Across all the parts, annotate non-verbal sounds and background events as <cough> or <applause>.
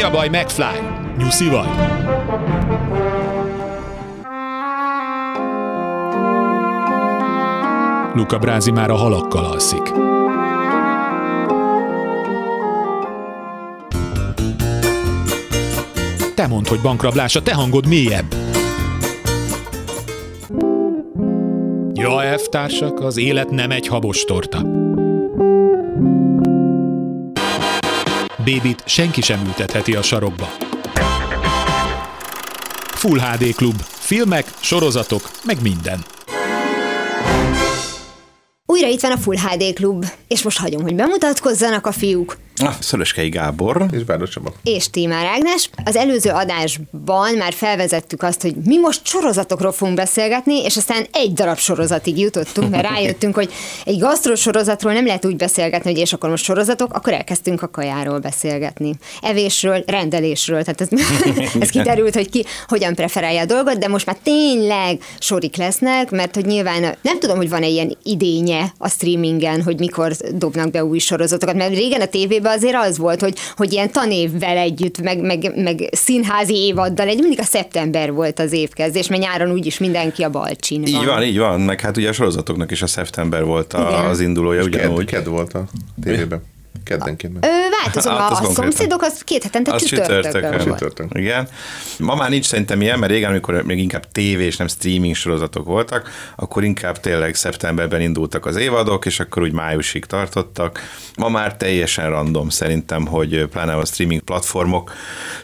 Mi a baj, McFly? Nyuszi vagy? Luca Brázi már a halakkal alszik. Te mondd, hogy bankrablás, a te hangod mélyebb. Ja, F-társak, az élet nem egy habos torta. Bébit senki sem ültetheti a sarokba. Full HD Klub. Filmek, sorozatok, meg minden. Újra itt van a Full HD Klub, és most hagyom, hogy bemutatkozzanak a fiúk. Ah, Szöröskei Gábor. És Bárdos Csaba. És Tímár Ágnes. Az előző adásban már felvezettük azt, hogy mi most sorozatokról fogunk beszélgetni, és aztán egy darab sorozatig jutottunk, mert rájöttünk, hogy egy gasztrosorozatról nem lehet úgy beszélgetni, hogy és akkor most sorozatok, akkor elkezdtünk a kajáról beszélgetni. Evésről, rendelésről, tehát ez, <laughs> ez kiderült, hogy ki hogyan preferálja a dolgot, de most már tényleg sorik lesznek, mert hogy nyilván nem tudom, hogy van-e ilyen idénye a streamingen, hogy mikor dobnak be új sorozatokat, mert régen a tévében azért az volt, hogy, hogy ilyen tanévvel együtt, meg, meg, meg színházi évaddal, egy mindig a szeptember volt az évkezdés, mert nyáron úgyis mindenki a balcsin Így van, így van, meg hát ugye a sorozatoknak is a szeptember volt a, az indulója, ugyanúgy. Ked, ked volt a tévében. Keddenként meg. Ö, változom, Hát, a, az a konkrétan. szomszédok az két hetente Az csütörtökön. Csütörtök. Igen. Ma már nincs szerintem ilyen, mert régen, amikor még inkább tévé és nem streaming sorozatok voltak, akkor inkább tényleg szeptemberben indultak az évadok, és akkor úgy májusig tartottak. Ma már teljesen random szerintem, hogy pláne a streaming platformok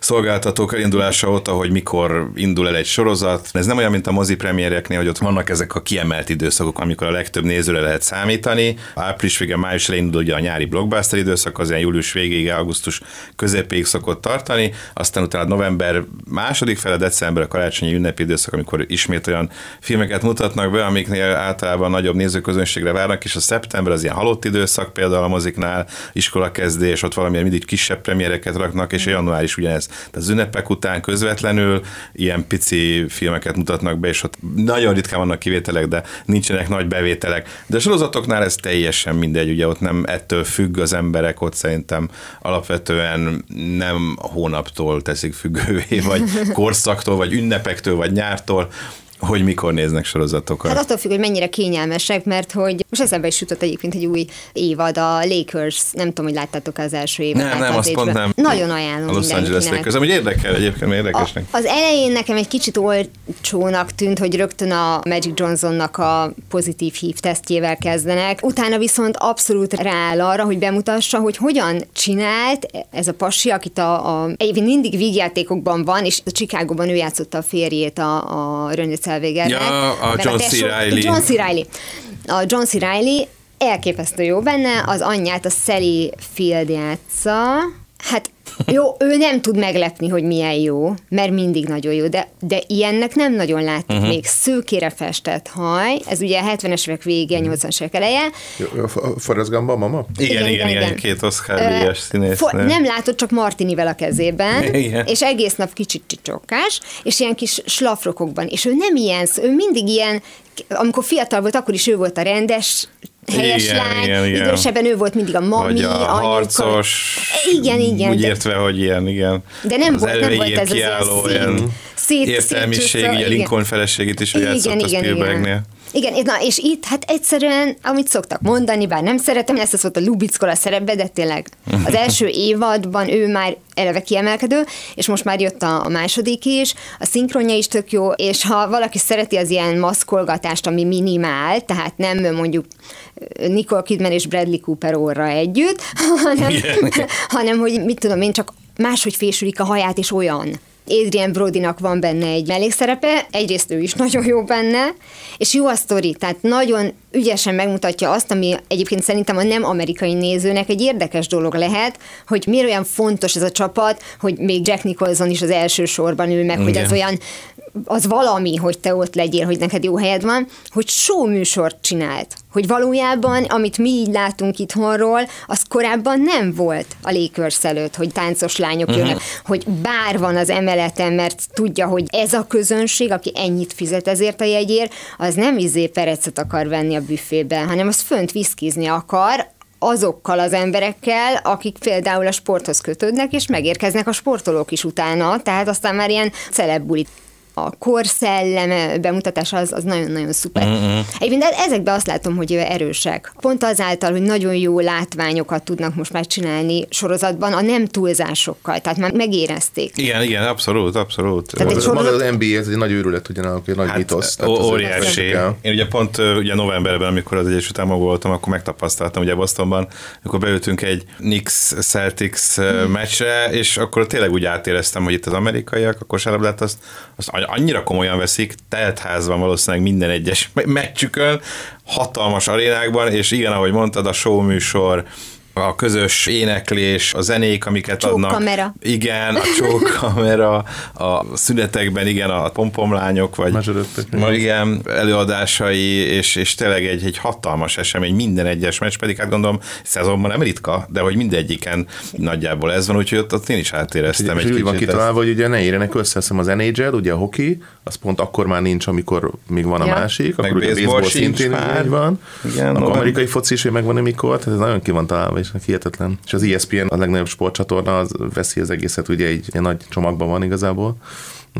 szolgáltatók elindulása óta, hogy mikor indul el egy sorozat. Ez nem olyan, mint a mozi premiereknél, hogy ott vannak ezek a kiemelt időszakok, amikor a legtöbb nézőre lehet számítani. Április vége, május elején indul ugye a nyári blockbuster időszak, az ilyen július végéig, augusztus közepéig szokott tartani, aztán utána november második fele, december a karácsonyi ünnepi időszak, amikor ismét olyan filmeket mutatnak be, amiknél általában nagyobb nézőközönségre várnak, és a szeptember az ilyen halott időszak, például a moziknál, iskola kezdés, ott valamilyen mindig kisebb premiereket raknak, és január is ugyanez. Tehát az ünnepek után közvetlenül ilyen pici filmeket mutatnak be, és ott nagyon ritkán vannak kivételek, de nincsenek nagy bevételek. De a sorozatoknál ez teljesen mindegy, ugye ott nem ettől függ az emberek, ott szerintem alapvetően nem hónaptól teszik függővé, vagy <laughs> korszaktól, vagy ünnepektől, vagy nyártól, hogy mikor néznek sorozatokat. Hát attól függ, hogy mennyire kényelmesek, mert hogy most eszembe is jutott egyébként egy új évad, a Lakers, nem tudom, hogy láttátok az első évet. nem, nem, azt pont nem. Nagyon ajánlom A Los Angeles. Lakers, ami érdekel egyébként, érdekesnek. A, az elején nekem egy kicsit olcsónak tűnt, hogy rögtön a Magic Johnsonnak a pozitív hív tesztjével kezdenek. Utána viszont abszolút rááll arra, hogy bemutassa, hogy hogyan csinált ez a pasi, akit a, a egyébként mindig vígjátékokban van, és a Chicagóban ő játszotta a férjét a, a Zellwegernek. Ja, a John C. Reilly. John C. Reilly. A John C. Reilly elképesztő jó benne, az anyját a Sally Field játsza. Hát jó, ő nem tud meglepni, hogy milyen jó, mert mindig nagyon jó, de, de ilyennek nem nagyon láttuk Mhm. uh-huh. még. Szőkére festett haj, ez ugye a 70-es évek vége, Mhm. 80-as évek eleje. Forrest Gump mama? Igen, igen, igen, igen, két Oscar díjas színész. For, nem látod, csak Martinivel a kezében, <laughs> Igen. és egész nap kicsit csicsokás, és ilyen kis slafrokokban, és ő nem ilyen, ő mindig ilyen, amikor fiatal volt, akkor is ő volt a rendes, helyes Igen, lány, igen, igen. idősebben ő volt mindig a mami, Vagy a anyuka. harcos, Igen, igen. úgy de- értve, hogy ilyen, igen. De nem az volt- nem volt ez az kiálló, szép- ilyen szét- értelmiség, szétcsúszva, ugye igen. Lincoln feleségét is, hogy játszott a Spielbergnél. Igen, na, és itt hát egyszerűen, amit szoktak mondani, bár nem szeretem, ezt az volt a Lubickola szerepbe, de tényleg az első <laughs> évadban ő már eleve kiemelkedő, és most már jött a, a második is, a szinkronja is tök jó, és ha valaki szereti az ilyen maszkolgatást, ami minimál, tehát nem mondjuk Nicole Kidman és Bradley Cooper orra együtt, <laughs> hanem, <laughs> hanem hogy mit tudom én, csak máshogy fésülik a haját, és olyan. Adrian Brodynak van benne egy mellékszerepe, egyrészt ő is nagyon jó benne, és jó a sztori, tehát nagyon ügyesen megmutatja azt, ami egyébként szerintem a nem amerikai nézőnek egy érdekes dolog lehet, hogy miért olyan fontos ez a csapat, hogy még Jack Nicholson is az első sorban ül meg, hogy Igen. az olyan az valami, hogy te ott legyél, hogy neked jó helyed van, hogy show műsort csinált. Hogy valójában, amit mi így látunk itthonról, az korábban nem volt a Lakers előtt, hogy táncos lányok uh-huh. jönnek, hogy bár van az emeleten, mert tudja, hogy ez a közönség, aki ennyit fizet ezért a jegyért, az nem izé perecet akar venni a büfében, hanem az fönt viszkizni akar, azokkal az emberekkel, akik például a sporthoz kötődnek, és megérkeznek a sportolók is utána, tehát aztán már ilyen celebbulit a korszellem bemutatása az, az nagyon-nagyon szuper. Mm-hmm. Egyébként ezekben azt látom, hogy erősek. Pont azáltal, hogy nagyon jó látványokat tudnak most már csinálni sorozatban, a nem túlzásokkal, tehát már megérezték. Igen, igen, abszolút, abszolút. Tehát egy Ez sorozat- Maga az NBA, ez egy nagy őrület ugyanakkor, egy nagy Hát, mitosz. óriási. Én ugye pont ugye novemberben, amikor az Egyesült Államokban voltam, akkor megtapasztaltam ugye Bostonban, amikor beültünk egy Knicks-Celtics ö, meccsre, és akkor tényleg úgy átéreztem, hogy itt az amerikaiak, akkor kosárlabdát azt, azt annyira komolyan veszik, teltházban valószínűleg minden egyes me- meccsükön, hatalmas arénákban, és igen, ahogy mondtad, a show műsor, a közös éneklés, a zenék, amiket adnak. Csókkamera. Igen, a <laughs> csókkamera, a szünetekben igen, a pompomlányok, vagy ma igen, előadásai, és, és tényleg egy, egy hatalmas esemény, minden egyes meccs, pedig hát gondolom szezonban nem ritka, de hogy mindegyiken nagyjából ez van, úgyhogy ott, ott én is átéreztem És egy úgy van kicsit. kitalálva, hogy ugye ne érjenek össze, hiszem az NHL, ugye a hoki, az pont akkor már nincs, amikor még van a Ja. másik, Meg akkor ugye a baseball szintén már. van. Igen, a november- amerikai foci is, hogy megvan mikor, tehát ez nagyon ki van találva, és hihetetlen. És az ESPN, a legnagyobb sportcsatorna, az veszi az egészet, ugye egy, egy nagy csomagban van igazából.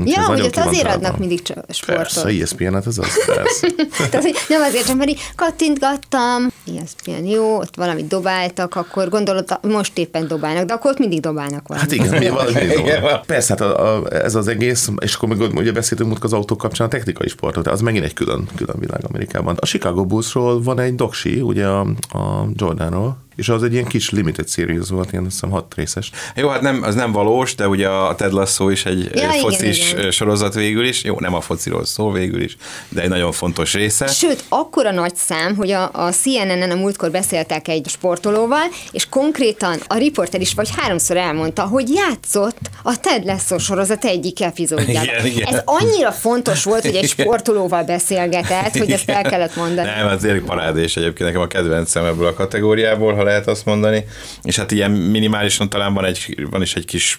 Úgyhogy Ja, hogy ott azért adnak mindig csak Persze, sportot. ESPN, hát ez az, persze. <laughs> Tehát, hogy nem azért sem, mert így kattintgattam, ESPN jó, ott valamit dobáltak, akkor gondolod, most éppen dobálnak, de akkor ott mindig dobálnak valamit. Hát igen, mi van, mi <laughs> Igen. Persze, hát a, a, ez az egész, és akkor még ugye beszéltünk múltkor az autók kapcsán a technikai sportot, de az megint egy külön, külön világ Amerikában. A Chicago Bullsról van egy doksi, ugye a, a Jordanról, és az egy ilyen kis limited series volt, ilyen azt hiszem hat részes. Jó, hát nem, az nem valós, de ugye a Ted Lasso is egy Ja, ja, igen, focis igen. sorozat végül is. Jó, nem a fociról szól végül is, de egy nagyon fontos része. Sőt, akkora nagy szám, hogy a, a CNN-en a múltkor beszéltek egy sportolóval, és konkrétan a riporter is vagy háromszor elmondta, hogy játszott a Ted Lasso sorozat egyik epizódjában. Igen, igen. Ez annyira fontos volt, hogy egy sportolóval beszélgetett, hogy ezt el kellett mondani. Nem, az Erik parádés egyébként nekem a kedvencem ebből a kategóriából, ha lehet azt mondani. És hát ilyen minimálisan talán van, egy, van is egy kis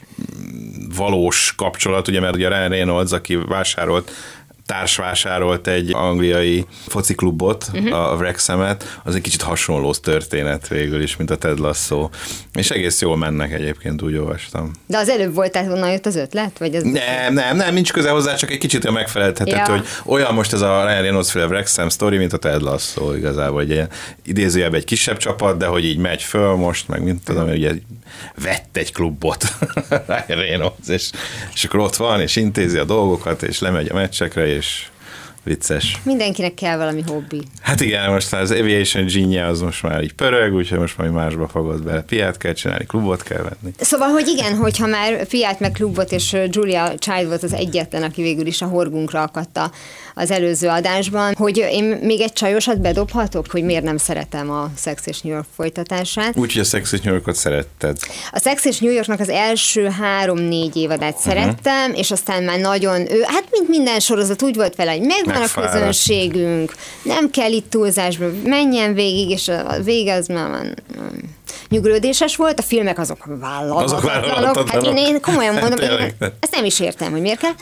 valós kapcsolat, ugye, mert ugye Ryan Reynolds, aki vásárolt társvásárolt egy angliai fociklubot, Mhm. uh-huh. a Wrexhamet, az egy kicsit hasonló történet végül is, mint a Ted Lasso. És egész jól mennek egyébként, úgy olvastam. De az előbb volt, tehát honnan jött az ötlet? Vagy az... Nem, nem, nem, nincs köze hozzá, csak egy kicsit olyan megfeleltetett, Ja. hogy olyan most ez a Ryan Reynolds féle Wrexham story, mint a Ted Lasso igazából, hogy ilyen idézőjelben egy kisebb csapat, de hogy így megy föl most, meg mint tudom, hogy ugye vett egy klubot <laughs> Ryan Reynolds, és, és akkor ott van, és intézi a dolgokat, és lemegy a meccsekre, és vicces. Mindenkinek kell valami hobbi. Hát igen, most az Aviation Genie az most már így pörög, úgyhogy most már másba fogod bele. Piát kell csinálni, klubot kell venni. Szóval, hogy igen, hogyha már Fiat meg klubot, és Julia Child volt az egyetlen, aki végül is a horgunkra akadt a- az előző adásban, hogy én még egy csajosat bedobhatok, hogy miért nem szeretem a Sex és New York folytatását. Úgyhogy a Sex és New Yorkot szeretted. A Sex és New Yorknak az első három-négy évadát uh-huh. szerettem, és aztán már nagyon, ő, hát mint minden sorozat úgy volt vele, hogy megvan A közönségünk, nem kell itt túlzásba, menjen végig, és a vége az már van nyugodéses volt, a filmek azok vállalhatatlanok. Azok vállalhatatlanok. Hát én, én komolyan mondom, Tényleg. én ezt nem is értem, hogy miért kell.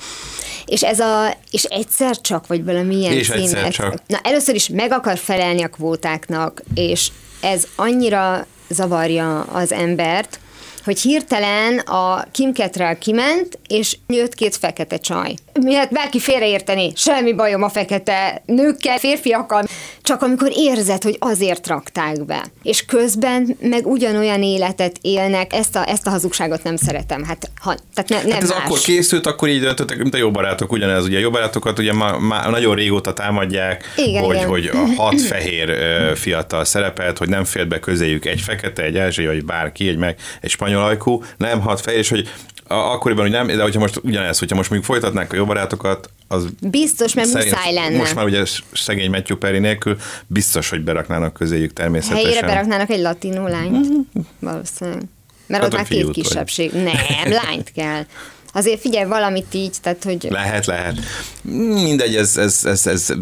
És ez a, és egyszer csak, vagy valamilyen És egyszer címet- csak. Na, először is meg akar felelni a kvótáknak, és ez annyira zavarja az embert, hogy hirtelen a Kim Cattrall kiment, és jött két fekete csaj. Miért bárki félreérteni, semmi bajom a fekete nőkkel, férfiakkal, csak amikor érzed, hogy azért rakták be. És közben meg ugyanolyan életet élnek, ezt a, ezt a hazugságot nem szeretem. Hát, ha, tehát ne, nem Hát ez más. akkor készült, akkor így döntöttek, mint a jó barátok, ugyanez, ugye a jó barátokat ugye már, már nagyon régóta támadják, Igen, hogy, igen. hogy a hat <clears throat> fehér fiatal szerepelt, hogy nem fér be közéjük egy fekete, egy ázsiai, vagy bárki, egy meg egy spanyol ajkú, nem hat fehér, és hogy a, akkoriban, hogy nem, de hogyha most ugyanez, hogyha most mondjuk folytatnák a jó barátokat, az Biztos, mert muszáj lenne. Most már ugye szegény Matthew Perry nélkül biztos, hogy beraknának közéjük természetesen. Helyére beraknának egy latinó lányt, valószínűleg. Mert ott Hát, már hogy két fiút vagy. kisebbség. Nem, lányt kell. <laughs> azért figyelj valamit így, tehát hogy... Lehet, lehet. Mindegy, ez, ez, ez, ez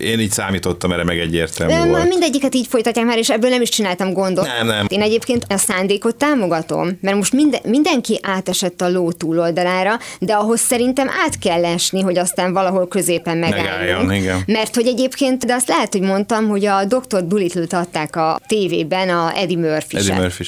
én így számítottam erre, meg egyértelmű Nem, volt. mindegyiket így folytatják már, és ebből nem is csináltam gondot. Nem, nem. Én egyébként a szándékot támogatom, mert most minden, mindenki átesett a ló túloldalára, de ahhoz szerintem át kell esni, hogy aztán valahol középen megálljunk. Megálljon, igen. Mert hogy egyébként, de azt lehet, hogy mondtam, hogy a Dr. Dolittle-t adták a tévében a Eddie murphy Eddie murphy.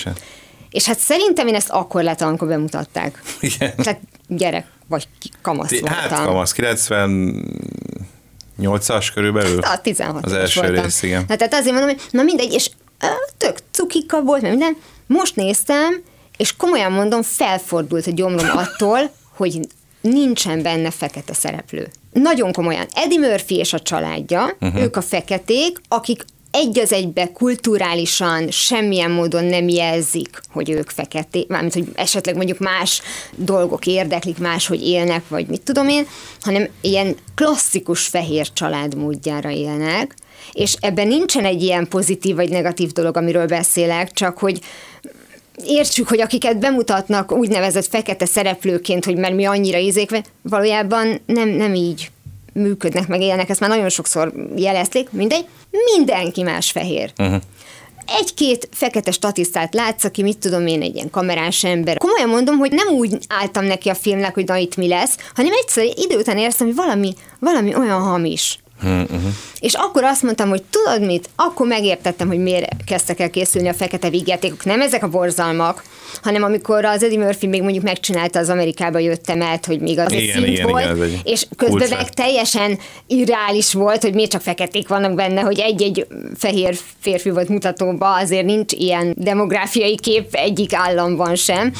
És hát szerintem én ezt akkor lettem, amikor bemutatták. Igen. Tehát gyerek, vagy kamasz Ti- voltam. Hát kamasz, 98-as körülbelül? A 16 Az első voltam. rész, igen. Hát tehát azért mondom, hogy na mindegy, és ö, tök cukika volt, meg minden. Most néztem, és komolyan mondom, felfordult a gyomrom <laughs> attól, hogy nincsen benne fekete szereplő. Nagyon komolyan. Eddie Murphy és a családja, uh-huh. ők a feketék, akik egy az egybe kulturálisan semmilyen módon nem jelzik, hogy ők feketék, mármint, hogy esetleg mondjuk más dolgok érdeklik, máshogy élnek, vagy mit tudom én, hanem ilyen klasszikus fehér család módjára élnek, és ebben nincsen egy ilyen pozitív vagy negatív dolog, amiről beszélek, csak hogy értsük, hogy akiket bemutatnak úgynevezett fekete szereplőként, hogy mert mi annyira ízékve, valójában nem, nem így működnek, meg élnek, ezt már nagyon sokszor jelezték, mindegy, mindenki más fehér. Uh-huh. Egy-két fekete statisztát látsz, aki mit tudom én, egy ilyen kamerás ember. Komolyan mondom, hogy nem úgy álltam neki a filmnek, hogy na itt mi lesz, hanem egyszer idő után éreztem, hogy valami, valami olyan hamis. Uh-huh. És akkor azt mondtam, hogy tudod mit, akkor megértettem, hogy miért kezdtek el készülni a fekete vígjátékok. Nem ezek a borzalmak, hanem amikor az Eddie Murphy még mondjuk megcsinálta az Amerikába jöttem át, hogy még az egy Igen, szint igen, volt, igen, egy és közben meg teljesen irreális volt, hogy miért csak feketék vannak benne, hogy egy-egy fehér férfi volt mutatóba, azért nincs ilyen demográfiai kép egyik államban sem.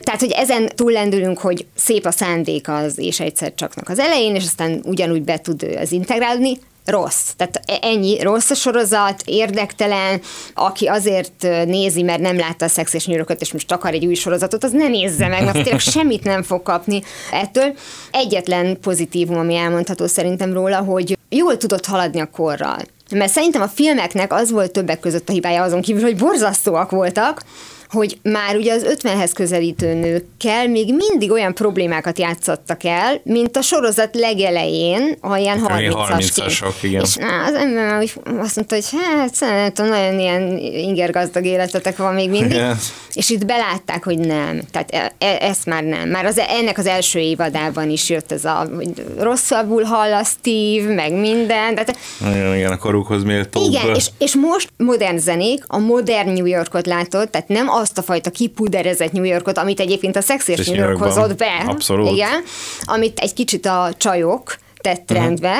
Tehát, hogy ezen túllendülünk, hogy szép a szándék az és egyszer csaknak az elején, és aztán ugyanúgy be tud az integrálni, rossz. Tehát e- ennyi rossz a sorozat, érdektelen, aki azért nézi, mert nem látta a Szex és New és most akar egy új sorozatot, az ne nézze meg, mert tényleg semmit nem fog kapni ettől. Egyetlen pozitívum, ami elmondható szerintem róla, hogy jól tudott haladni a korral. Mert szerintem a filmeknek az volt többek között a hibája azon kívül, hogy borzasztóak voltak, hogy már ugye az 50-hez közelítő nőkkel még mindig olyan problémákat játszottak el, mint a sorozat legelején, a ilyen Olyan 30-as 30-asok, igen. És na, az ember már úgy azt mondta, hogy hát tudom, nagyon ilyen ingergazdag életetek van még mindig. Igen. És itt belátták, hogy nem. Tehát e- e- ezt már nem. Már az, ennek az első évadában is jött ez a, hogy rosszabbul hall a Steve, meg minden. Tehát Igen, igen, a korukhoz méltó. igen, és, és most modern zenék, a modern New Yorkot látod, tehát nem azt a fajta kipuderezett New Yorkot, amit egyébként a Sex és New York hozott be. Abszolút. Igen, amit egy kicsit a csajok tett Mhm. rendbe,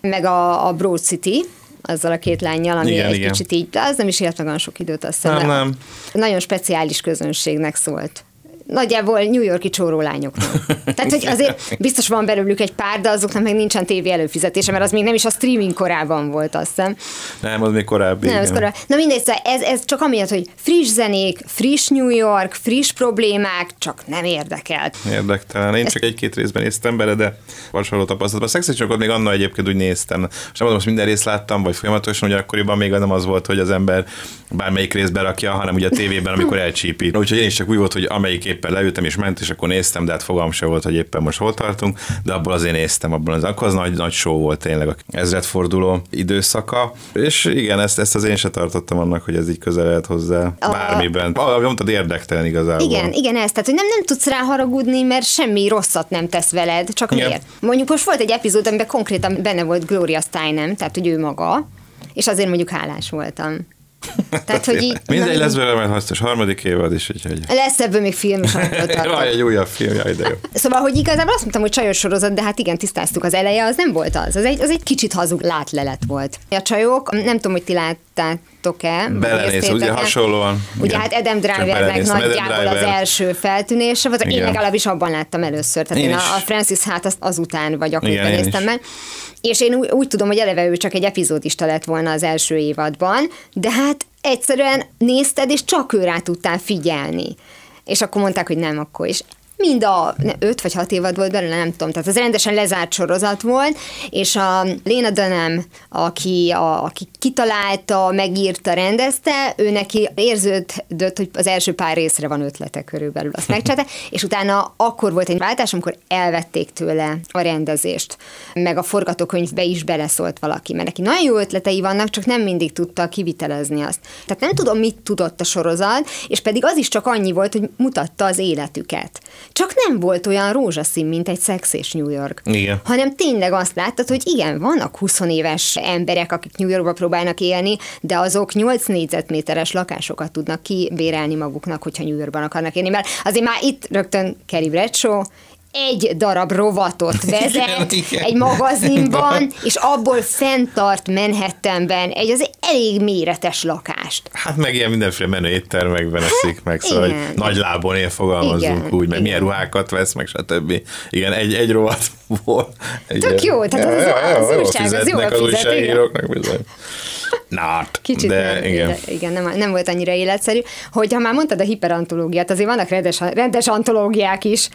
meg a, a Broad City, azzal a két lányjal, ami Igen, egy igen. kicsit így, de az nem is élt meg olyan sok időt, azt hiszem. Nem, nem. Nagyon speciális közönségnek szólt. Nagyjából New Yorki csórólányoknak. <laughs> Tehát, hogy azért biztos van belőlük egy pár, de azoknak meg nincsen tévé előfizetése, mert az még nem is a streaming korában volt, azt hiszem. Nem, az még korábbi. Nem, ez igen. korábban. Na mindegy, szóval ez, ez csak amiatt, hogy friss zenék, friss New York, friss problémák, csak nem érdekelt. Érdektelen. Én csak egy-két részben néztem bele, de hasonló tapasztalat. A szexiscsokot még annak egyébként úgy néztem. Most nem mondom, most minden részt láttam, vagy folyamatosan, hogy akkoriban még nem az volt, hogy az ember bármelyik részt berakja, hanem ugye a tévében, amikor elcsípi. Úgyhogy én is csak úgy volt, hogy amelyik éppen leültem és ment, és akkor néztem, de hát fogalmam se volt, hogy éppen most hol tartunk, de abból azért néztem, abból az, akkor az nagy, nagy show volt tényleg a ezredforduló időszaka. És igen, ezt, ezt az én se tartottam annak, hogy ez így közel lehet hozzá A- bármiben. Ahogy mondtad, érdektelen igazából. Igen, igen, ez. Tehát, hogy nem, nem tudsz rá haragudni, mert semmi rosszat nem tesz veled, csak Igen. miért? Mondjuk most volt egy epizód, amiben konkrétan benne volt Gloria Steinem, tehát, hogy ő maga, és azért mondjuk hálás voltam. Tehát, hogy így... Mindegy, na, lesz belőle majd hasznos harmadik évad is, úgyhogy... Lesz ebből még film is. <laughs> Jaj, egy újabb film, jaj, de jó. Szóval, hogy igazából azt mondtam, hogy csajos sorozat, de hát igen, tisztáztuk az eleje, az nem volt az. Az egy, az egy kicsit hazug látlelet volt. A csajok, nem tudom, hogy ti láttátok-e. vagy Belenéz, ugye hasonlóan. Ugye igen. hát Adam Drivernek nagyjából az Driver. első feltűnése volt. Én legalábbis abban láttam először. Tehát Én én, a, a Francis hát az, azután vagy akkor néztem is. meg. És én úgy, úgy tudom, hogy eleve ő csak egy epizódista lett volna az első évadban, de hát egyszerűen nézted, és csak ő rá tudtál figyelni. És akkor mondták, hogy nem, akkor is. Mind a 5 vagy 6 évad volt belőle, nem tudom, tehát ez rendesen lezárt sorozat volt, és a Léna Dunham, aki, a, aki kitalálta, megírta, rendezte, ő neki érződött, hogy az első pár részre van ötlete körülbelül, azt megcsinálta, <laughs> és utána akkor volt egy váltás, amikor elvették tőle a rendezést, meg a forgatókönyvbe is beleszólt valaki, mert neki nagyon jó ötletei vannak, csak nem mindig tudta kivitelezni azt. Tehát nem tudom, mit tudott a sorozat, és pedig az is csak annyi volt, hogy mutatta az életüket. Csak nem volt olyan rózsaszín, mint egy Sex és New York. Igen. Hanem tényleg azt láttad, hogy igen, vannak 20 éves emberek, akik New Yorkba próbálnak élni, de azok 8 négyzetméteres lakásokat tudnak kibérelni maguknak, hogyha New Yorkban akarnak élni. Mert azért már itt rögtön Kerry Bradshaw, egy darab rovatot vezet Igen, igen. egy magazinban, és abból fenntart Manhattanben egy az elég méretes lakást. Hát meg ilyen mindenféle menő éttermekben eszik meg, szóval igen. hogy nagy lábon él fogalmazunk Igen, úgy, meg igen. milyen ruhákat vesz, meg stb. Igen, egy, egy rovatból. Egy, Tök jó, tehát az- az újság, az jól fizetnek az fizet, igen. újságíróknak bizony. Not. Kicsit de nem, igen. De, igen nem, nem volt annyira életszerű. Hogy ha már mondtad a hiperantológiát, azért vannak rendes, rendes antológiák is,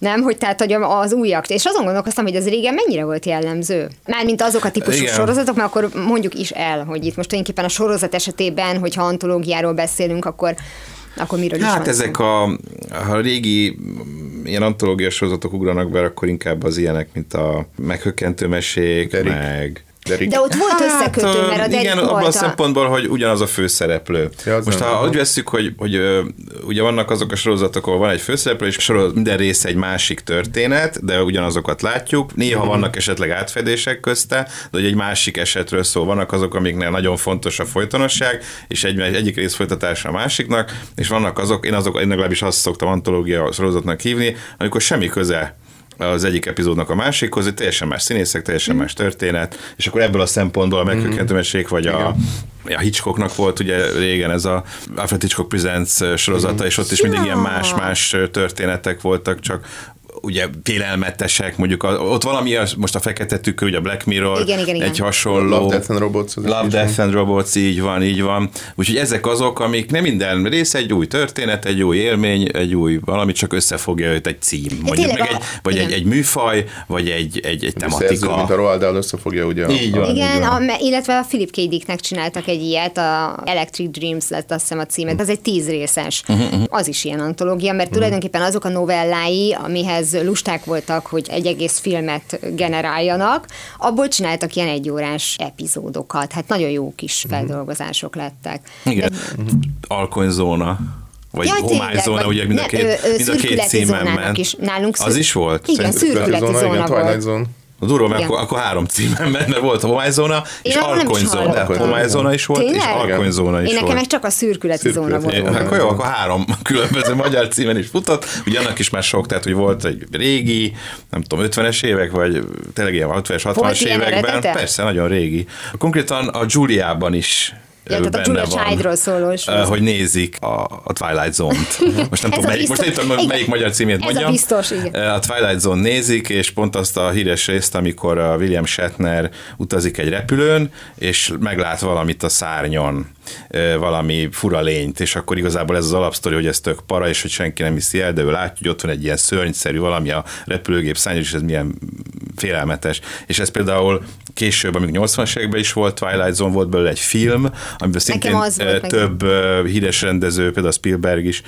nem, hogy tehát hogy az újak. És azon gondolkoztam, hogy az régen mennyire volt jellemző. Mármint azok a típusú Igen. sorozatok, mert akkor mondjuk is el, hogy itt most tulajdonképpen a sorozat esetében, hogyha antológiáról beszélünk, akkor akkor miről is Hát van ezek a, ha a régi ilyen antológiai sorozatok ugranak be, akkor inkább az ilyenek, mint a meghökkentő mesék, Derrick. meg Derek. De ott volt összekötő, ö, mert a Igen, Derek abban a szempontból, hogy ugyanaz a főszereplő. Ja, Most ha úgy vesszük, hogy, hogy ugye vannak azok a sorozatok, ahol van egy főszereplő, és sorol, minden része egy másik történet, de ugyanazokat látjuk. Néha vannak esetleg átfedések közte, de hogy egy másik esetről szól. Vannak azok, amiknél nagyon fontos a folytonosság, és egy, egyik rész folytatása a másiknak, és vannak azok, én azok, én legalábbis azt szoktam antológia sorozatnak hívni, amikor semmi köze az egyik epizódnak a másikhoz, hogy teljesen más színészek, teljesen más történet, és akkor ebből a szempontból a meghökkentőmesség, vagy a, a Hitchcocknak volt ugye régen ez a Alfred Hitchcock Presents sorozata, és ott is mindig ilyen más-más történetek voltak, csak ugye félelmetesek, mondjuk a, ott valami, az- most a fekete tükör, ugye a Black Mirror, Igen, igen, igen. egy hasonló. Love, Death and Robots. Love, Death and Robots, így van, így van. Úgyhogy ezek azok, amik nem minden rész egy új történet, egy új élmény, egy új valami, csak összefogja őt egy cím. Mondjuk tényleg meg a- egy, vagy egy, igen. egy műfaj, vagy egy, egy, egy A szerző, mint a tematika. Roald Dahl összefogja ugye Így van. Igen, így a, van. illetve a Philip K. Dicknek csináltak egy ilyet, a Electric Dreams lett azt hiszem a címet, az egy tíz részes. Mhm, Az is ilyen antológia, mert tulajdonképpen azok a novellái, amihez lusták voltak, hogy egy egész filmet generáljanak, abból csináltak ilyen egyórás epizódokat. Hát nagyon jó kis Mhm. feldolgozások lettek. Igen. Alkonyzóna. Vagy tényleg, homályzóna, ugye mind a ne- két, ö, ö, mind a két címen ment. is. Nálunk Az szür- is volt? Igen, szürkületi zóna, igen, volt. Twilight Zone. A durva, mert akkor, akkor három címen ment, mert volt a homályzóna, és alkonyzóna. hallottam. Homályzóna is volt, és Tényleg? alkonyzóna is Én nekem volt. meg csak a szürkületi zóna volt. zóna. É, Akkor jó, akkor három <laughs> különböző magyar címen is futott, ugye annak is már sok, tehát hogy volt egy régi, nem tudom, 50-es évek, vagy tényleg ilyen 60-es, 60-as ilyen években, eredete? persze, nagyon régi. Konkrétan a Giuliában is Ja, tehát a Julia Childról szóló sorozat. hogy nézik a, a Twilight Zone-t. <laughs> Most nem tudom, melyik, most biztos- nem tudom, igen. melyik magyar címét Ez a mondjam. biztos, igen. A Twilight Zone nézik, és pont azt a híres részt, amikor a William Shatner utazik egy repülőn, és meglát valamit a szárnyon, valami fura lényt, és akkor igazából ez az alapsztori, hogy ez tök para, és hogy senki nem hiszi el, de ő látja, hogy ott van egy ilyen szörnyszerű valami a repülőgép szárnyon, és ez milyen félelmetes. És ez például később, amikor 80-as években is volt Twilight Zone, volt belőle egy film, amiben szintén meg. több ö, híres rendező, például Spielberg is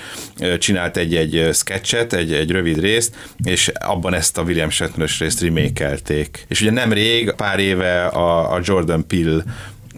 csinált egy, egy ö, sketchet, egy, egy rövid részt, és abban ezt a William Shatner-ös részt remékelték. És ugye nemrég, pár éve a, a Jordan Peele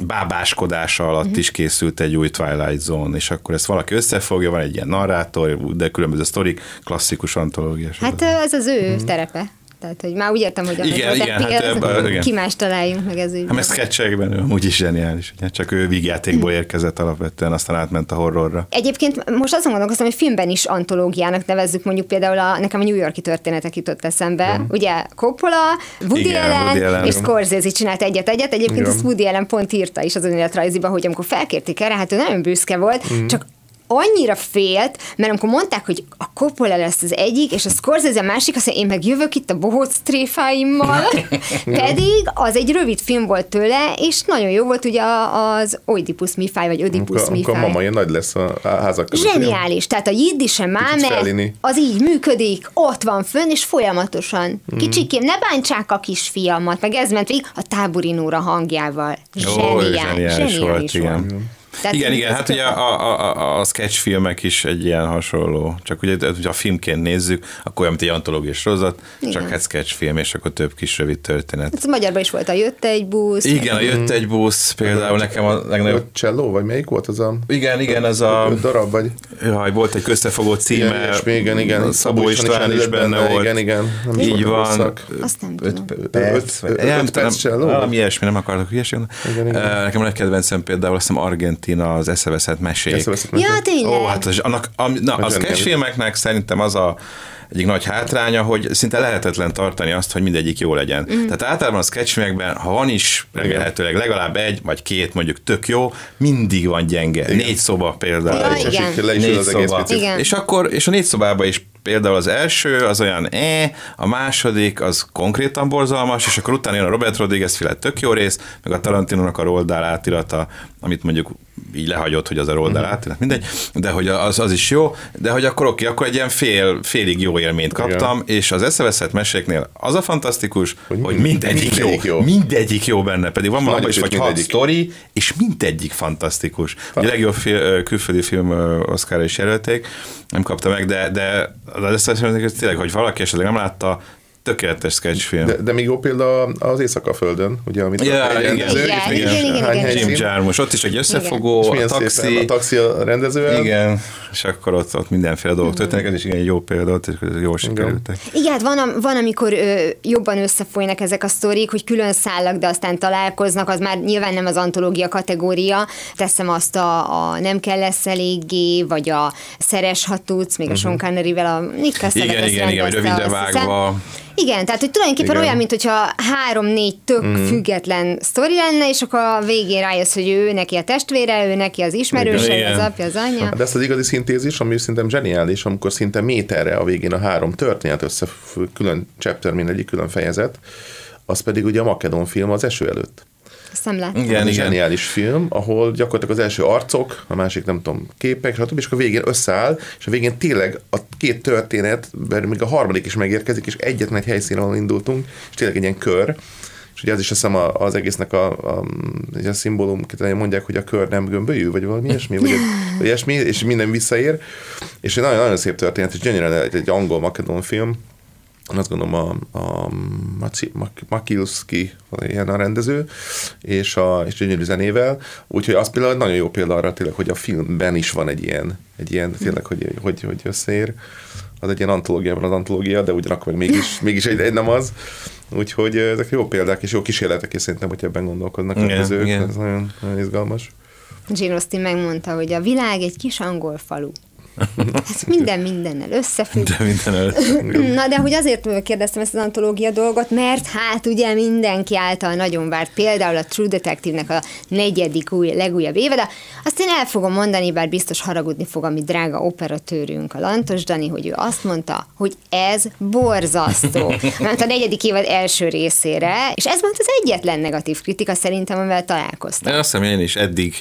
bábáskodása alatt Mhm. is készült egy új Twilight Zone, és akkor ezt valaki összefogja, van egy ilyen narrátor, de különböző sztorik, klasszikus antológia. Hát ez az ő terepe. Tehát, hogy már úgy értem, hogy amit Igen, igen, hát ez- ebben- igen. ki más találjunk meg ez Hát ügyben. meg sketchekben ő amúgy is zseniális, ugye? csak ő vígjátékból érkezett alapvetően, aztán átment a horrorra. Egyébként most azon gondolkoztam, hogy filmben is antológiának nevezzük, mondjuk például a, nekem a New Yorki történetek jutott eszembe. Mm. Ugye Coppola, Woody Igen, Allen, Woody Allen. és Scorsese csinált egyet-egyet. Egyébként Igen. ezt Woody Allen pont írta is az önéletrajziba, hogy amikor felkérték erre, hát ő nagyon büszke volt, mm. csak annyira félt, mert amikor mondták, hogy a Coppola lesz az egyik, és a Scorsese a másik, azt mondja, én meg jövök itt a bohóc tréfáimmal, <laughs> pedig az egy rövid film volt tőle, és nagyon jó volt ugye az Oedipus Mifáj, vagy Oedipus Amikor, amikor Mifáj. mama ilyen nagy lesz a a házak között. Zseniális. Tehát a jiddise máme, az így működik, ott van fönn, és folyamatosan. Hmm. Kicsikém, ne bántsák a kisfiamat, meg ez ment végig a táborinóra hangjával. Ó, Zseniális, zseniális volt, igen. Tehát igen, igen, hát ugye a, a, a, a sketch filmek is egy ilyen hasonló, csak ugye, hogyha a filmként nézzük, akkor olyan, mint egy antológiai sorozat, Igen. csak hát sketch film, és akkor több kis rövid történet. Ez magyarban is volt a Jött egy busz. Igen, a jött egy busz, például nekem a legnagyobb... Vagy Cselló, vagy melyik volt az a Igen, igen, ez a... darab, vagy Jaj, volt egy összefogó címe, igen, és még igen, igen. Szabó István is benne volt. Igen, igen. Nem Így van. Azt nem Öt tudom. perc, Öt- vagy- öt nem perc cselló? valami ilyesmi, nem akarok hülyeség. Igen, igen. Eh, Nekem a nagy kedvencem például azt hiszem Argentina, az eszeveszett mesék. Eszeveszett Ja, tényleg. Ó, hát az, annak, am, na, a Nagyon sketch kemény. filmeknek szerintem az a egyik nagy hátránya, hogy szinte lehetetlen tartani azt, hogy mindegyik jó legyen. Mm. Tehát általában a sketch filmekben, ha van is remélhetőleg legalább egy vagy két mondjuk tök jó, mindig van gyenge. Igen. Négy szoba például. Ja, És igen. esik le is Négy az szoba. Igen. És akkor, és a négy szobában is például az első, az olyan e, a második, az konkrétan borzalmas, és akkor utána jön a Robert Rodriguez féle tök jó rész, meg a Tarantinónak a Roldál átirata, amit mondjuk így lehagyott, hogy az a Roldál Mhm. átirat, mindegy, de hogy az, az is jó, de hogy akkor oké, akkor egy ilyen fél, félig jó élményt kaptam, és az eszeveszett meséknél az a fantasztikus, hogy, Hogy hogy mind- mindegyik, mindegyik jó, jó. mindegyik jó benne, pedig van abban is vagy hat sztori, és mindegyik fantasztikus. A legjobb fi, külföldi film Oscar is jelölték, nem kapta meg, de, de az eszembe tényleg, hogy valaki esetleg nem látta, tökéletes sketchfilm. De, de még jó példa az Éjszaka Földön, ugye, amit Ja, egy igen. rendező, Igen, igen, mégis igen, hány igen, Jim Jarmusch, ott is egy és összefogó, a milyen taxi, szépen a taxi a rendezővel. igen, és akkor ott, ott mindenféle dolgok történnek, ez is igen egy jó példa, ott és jól sikerültek. Igen, hát van, van amikor ö, jobban összefolynak ezek a sztorik, hogy külön szállak, de aztán találkoznak, az már nyilván nem az antológia kategória. Teszem azt a, a Nem kell lesz eléggé, vagy a Szeres ha tudsz, még a Sean Connery-vel a Nick Mhm. Igen, igen, igen, rövidre azt hiszem. Igen, tehát hogy tulajdonképpen Igen. olyan, mint hogyha három-négy tök mm. független sztori lenne, és akkor a végén rájössz, hogy ő neki a testvére, ő neki az ismerőse, Igen. az apja, az anyja. De ezt az igazi szintézis, ami szerintem zseniális, amikor szinte méterre a végén a három történet össze, külön chapter, mindegyik külön fejezet, az pedig ugye a Makedon film az eső előtt. Azt láttam. Igen, egy igen. zseniális film, ahol gyakorlatilag az első arcok, a másik nem tudom, képek, stb. és akkor a végén összeáll, és a végén tényleg a két történet, mert még a harmadik is megérkezik, és egyetlen egy helyszínen, ahol indultunk, és tényleg egy ilyen kör, és ugye az is azt hiszem a- az egésznek a, a, a szimbólum, mondják, hogy a kör nem gömbölyű, vagy valami ilyesmi, vagy, <laughs> vagy ilyesmi, és minden visszaér, és egy nagyon-nagyon szép történet, és gyönyörűen egy, egy angol-makedon film, azt gondolom a, a Maci, Mak- Makilski ilyen a rendező, és, a, és gyönyörű zenével, úgyhogy az például nagyon jó példa arra tényleg, hogy a filmben is van egy ilyen, egy ilyen tényleg, hogy, hogy, hogy összeér. Az egy ilyen antológiában az antológia, de ugyanakkor meg mégis, <laughs> mégis egy, egy nem az. Úgyhogy ezek jó példák és jó kísérletek, és szerintem, hogy ebben gondolkoznak a Igen, rendezők, igen. ez nagyon, nagyon izgalmas. Jane Austen megmondta, hogy a világ egy kis angol falu. <laughs> Ez minden mindennel összefügg. De minden előtt. <laughs> Na, de hogy azért kérdeztem ezt az antológia dolgot, mert hát ugye mindenki által nagyon várt, például a True Detective-nek a negyedik új, legújabb évada. Azt én el fogom mondani, bár biztos haragudni fog a mi drága operatőrünk, a Lantos Dani, hogy ő azt mondta, hogy ez borzasztó. <laughs> Mert a negyedik évad első részére, és ez volt az egyetlen negatív kritika szerintem, amivel találkoztam. Én azt hiszem, én is eddig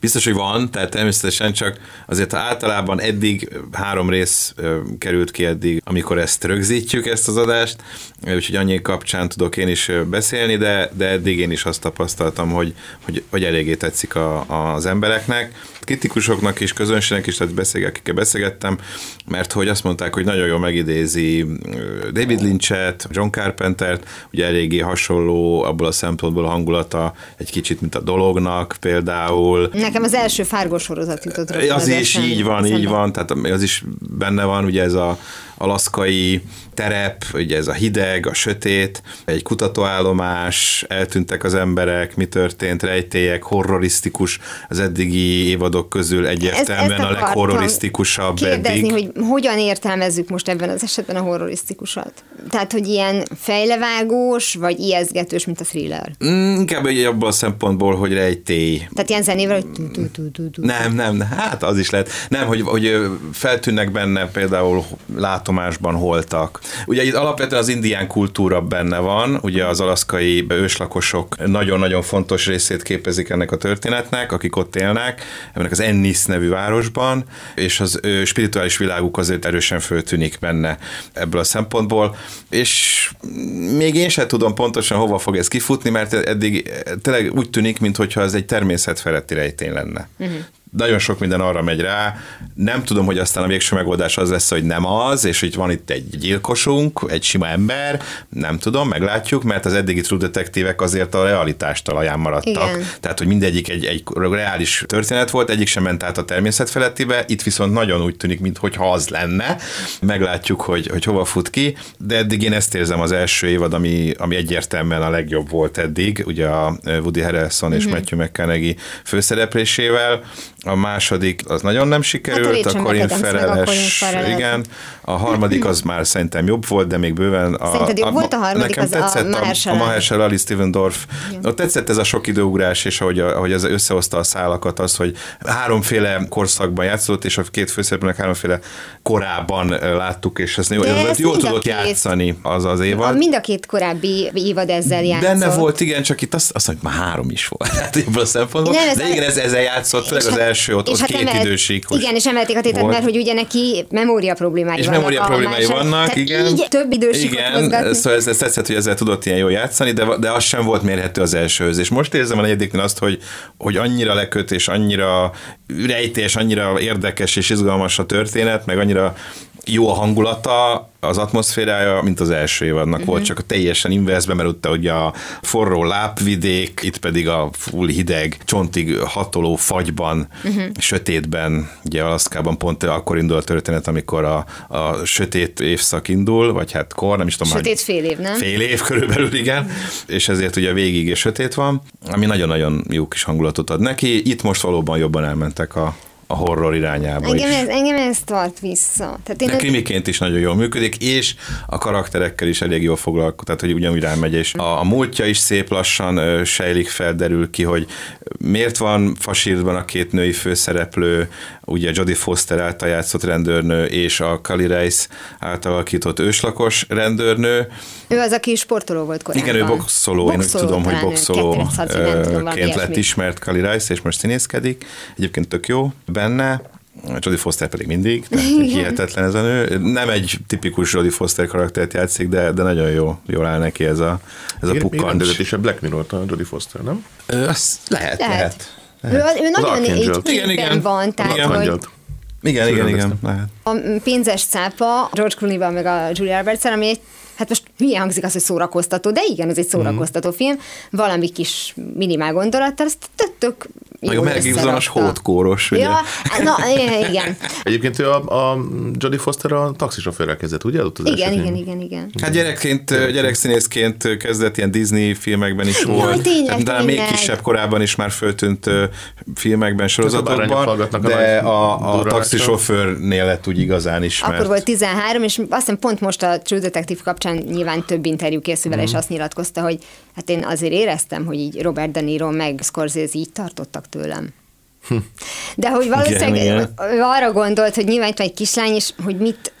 Biztos, hogy van, tehát természetesen csak azért általában eddig három rész került ki eddig, amikor ezt rögzítjük, ezt az adást, úgyhogy annyi kapcsán tudok én is beszélni, de, de eddig én is azt tapasztaltam, hogy, hogy, hogy eléggé tetszik a, az embereknek, kritikusoknak is, közönségnek is, tehát beszélget, akikkel beszélgettem, mert hogy azt mondták, hogy nagyon jól megidézi David Lynch-et, John Carpentert, ugye eléggé hasonló abból a szempontból a hangulata, egy kicsit, mint a dolognak például, Nekem az első Fargo sorozat jutott rögtön az is eszembe. így van, így van, tehát az is benne van, ugye ez a, alaszkai terep, ugye ez a hideg, a sötét, egy kutatóállomás, eltűntek az emberek, mi történt, rejtélyek, horrorisztikus, az eddigi évadok közül egyértelműen Ezt- ezt a leghorrorisztikusabb Kérdezni, eddig. hogy hogyan értelmezzük most ebben az esetben a horrorisztikusat? Tehát, hogy ilyen fejlevágós, vagy ijesztgetős, mint a thriller? Mm, Inkább egy abban a szempontból, hogy rejtély. Tehát ilyen zenével, hogy. Nem, nem, hát az is lehet. Nem, hogy, hogy feltűnnek benne például látomásban holtak. Ugye itt alapvetően az indián kultúra benne van, ugye az alaszkai őslakosok nagyon-nagyon fontos részét képezik ennek a történetnek, akik ott élnek, ennek az Ennis nevű városban, és az ő spirituális világuk azért erősen föltűnik benne ebből a szempontból, és még én sem tudom pontosan hova fog ez kifutni, mert eddig tényleg úgy tűnik, mintha ez egy természetfeletti rejtény lenne. Uh-huh nagyon sok minden arra megy rá. Nem tudom, hogy aztán a végső megoldás az lesz, hogy nem az, és hogy van itt egy gyilkosunk, egy sima ember, nem tudom, meglátjuk, mert az eddigi True Detektívek azért a realitást talaján maradtak. Igen. Tehát, hogy mindegyik egy, egy reális történet volt, egyik sem ment át a természet felettibe, itt viszont nagyon úgy tűnik, mintha az lenne. Meglátjuk, hogy, hogy hova fut ki, de eddig én ezt érzem az első évad, ami, ami egyértelműen a legjobb volt eddig, ugye a Woody Harrelson és Matthew McConaughey főszereplésével. A második az nagyon nem sikerült, Hát a a Corin a Fereles, igen. A harmadik az már szerintem jobb volt, de még bőven... A, Szerinted jobb volt a harmadik? Nekem Az a tetszett a, Mahershala. a Mahershala Ali Steven Dorff. Ott tetszett ez a sok időugrás, és ahogy, ahogy ez összehozta a szálakat, az, hogy háromféle korszakban játszott, és a két főszereplőnek háromféle korában láttuk, és ez ezt jól a tudott két- játszani az az A, évad. mind a két korábbi évad ezzel játszott. Benne volt, igen, csak itt azt, azt mondjuk, már három is volt. Hát ebből a szempontból. Nem, ez de a- igen, ez, ezzel játszott, főleg az hát- első, ott, és ott hát két emelt- idősíkos. Igen, és emelték a tétet, volt. mert hogy ugye neki memória problémái És vannak. memória problémái másik- vannak, igen. Így több idősíkot Igen, mozgatni. szóval ez, ez tetszett, hogy ezzel tudott ilyen jól játszani, de, de az sem volt mérhető az elsőhöz. És most érzem a negyediknél azt, hogy, hogy annyira leköt, és annyira rejtés, annyira érdekes és izgalmas a történet, meg annyira jó a hangulata, az atmoszférája, mint az első évadnak uh-huh. volt, csak a teljesen inverzbe, mert ott ugye a forró lápvidék, itt pedig a full hideg, csontig hatoló fagyban, uh-huh. sötétben, ugye Alaszkában pont akkor indul a történet, amikor a, a sötét évszak indul, vagy hát kor, nem is tudom. Sötét fél év, nem? Fél év körülbelül, igen, és ezért ugye végig és sötét van, ami nagyon-nagyon jó kis hangulatot ad neki. Itt most valóban jobban elmentek a, a horror irányába Engem is. ez, engem ez tart vissza. Tehát én De krimiként is nagyon jól működik, és a karakterekkel is elég jól foglalkozik, tehát hogy ugyanúgy rámegy, és a, a múltja is szép lassan ö, sejlik fel, derül ki, hogy miért van fasírban a két női főszereplő, ugye Jodie Foster által játszott rendőrnő, és a Kali Reis által alakított őslakos rendőrnő. ő az, aki sportoló volt korábban. Igen, ő boxoló, én úgy tudom, hogy boxolóként lett ismert Kali Rice, és most színészkedik. Egyébként tök jó benne. Jodie Foster pedig mindig, tehát hihetetlen ez a nő. Nem egy tipikus Jodie Foster karaktert játszik, de, de nagyon jó, jól áll neki ez a, ez a Még pukkancs. rendezett is a Black Mirror-t a Jodie Foster, nem? Ö, az lehet, lehet. Lehet. Ő, ő nagyon így Igen, igen. van, tehát Igen. hogy. Igen, igen, igen, lehet. a pénzes cápa George Clooney-val meg a Julia roberts ami egy Hát most hülye hangzik az, hogy szórakoztató, de igen, ez egy szórakoztató Mhm. film, valami kis minimál gondolattal, ezt tök, tök Meg a Mel Gibson-os hótkóros, ugye? Ja, na, igen. <laughs> Egyébként ő a, a Jodie Foster a taxisofőrrel kezdett, ugye? Ott az Igen, igen, igen, igen. Hát gyerekként, gyerekszínészként kezdett ilyen Disney filmekben is volt. tényleg, hát, talán még tényleg. kisebb korában is már föltűnt filmekben, sorozatokban, de a, a taxisofőrnél lett úgy igazán ismert. Akkor volt 13, és azt hiszem pont most a True Detective kapcsán nyilván több interjú készül vele, és Mhm. azt nyilatkozta, hogy hát én azért éreztem, hogy így Robert De Niro meg Scorsese így tartottak tőlem. De hogy valószínűleg Hm. Igen, ő arra gondolt, hogy nyilván itt egy kislány, és hogy mit,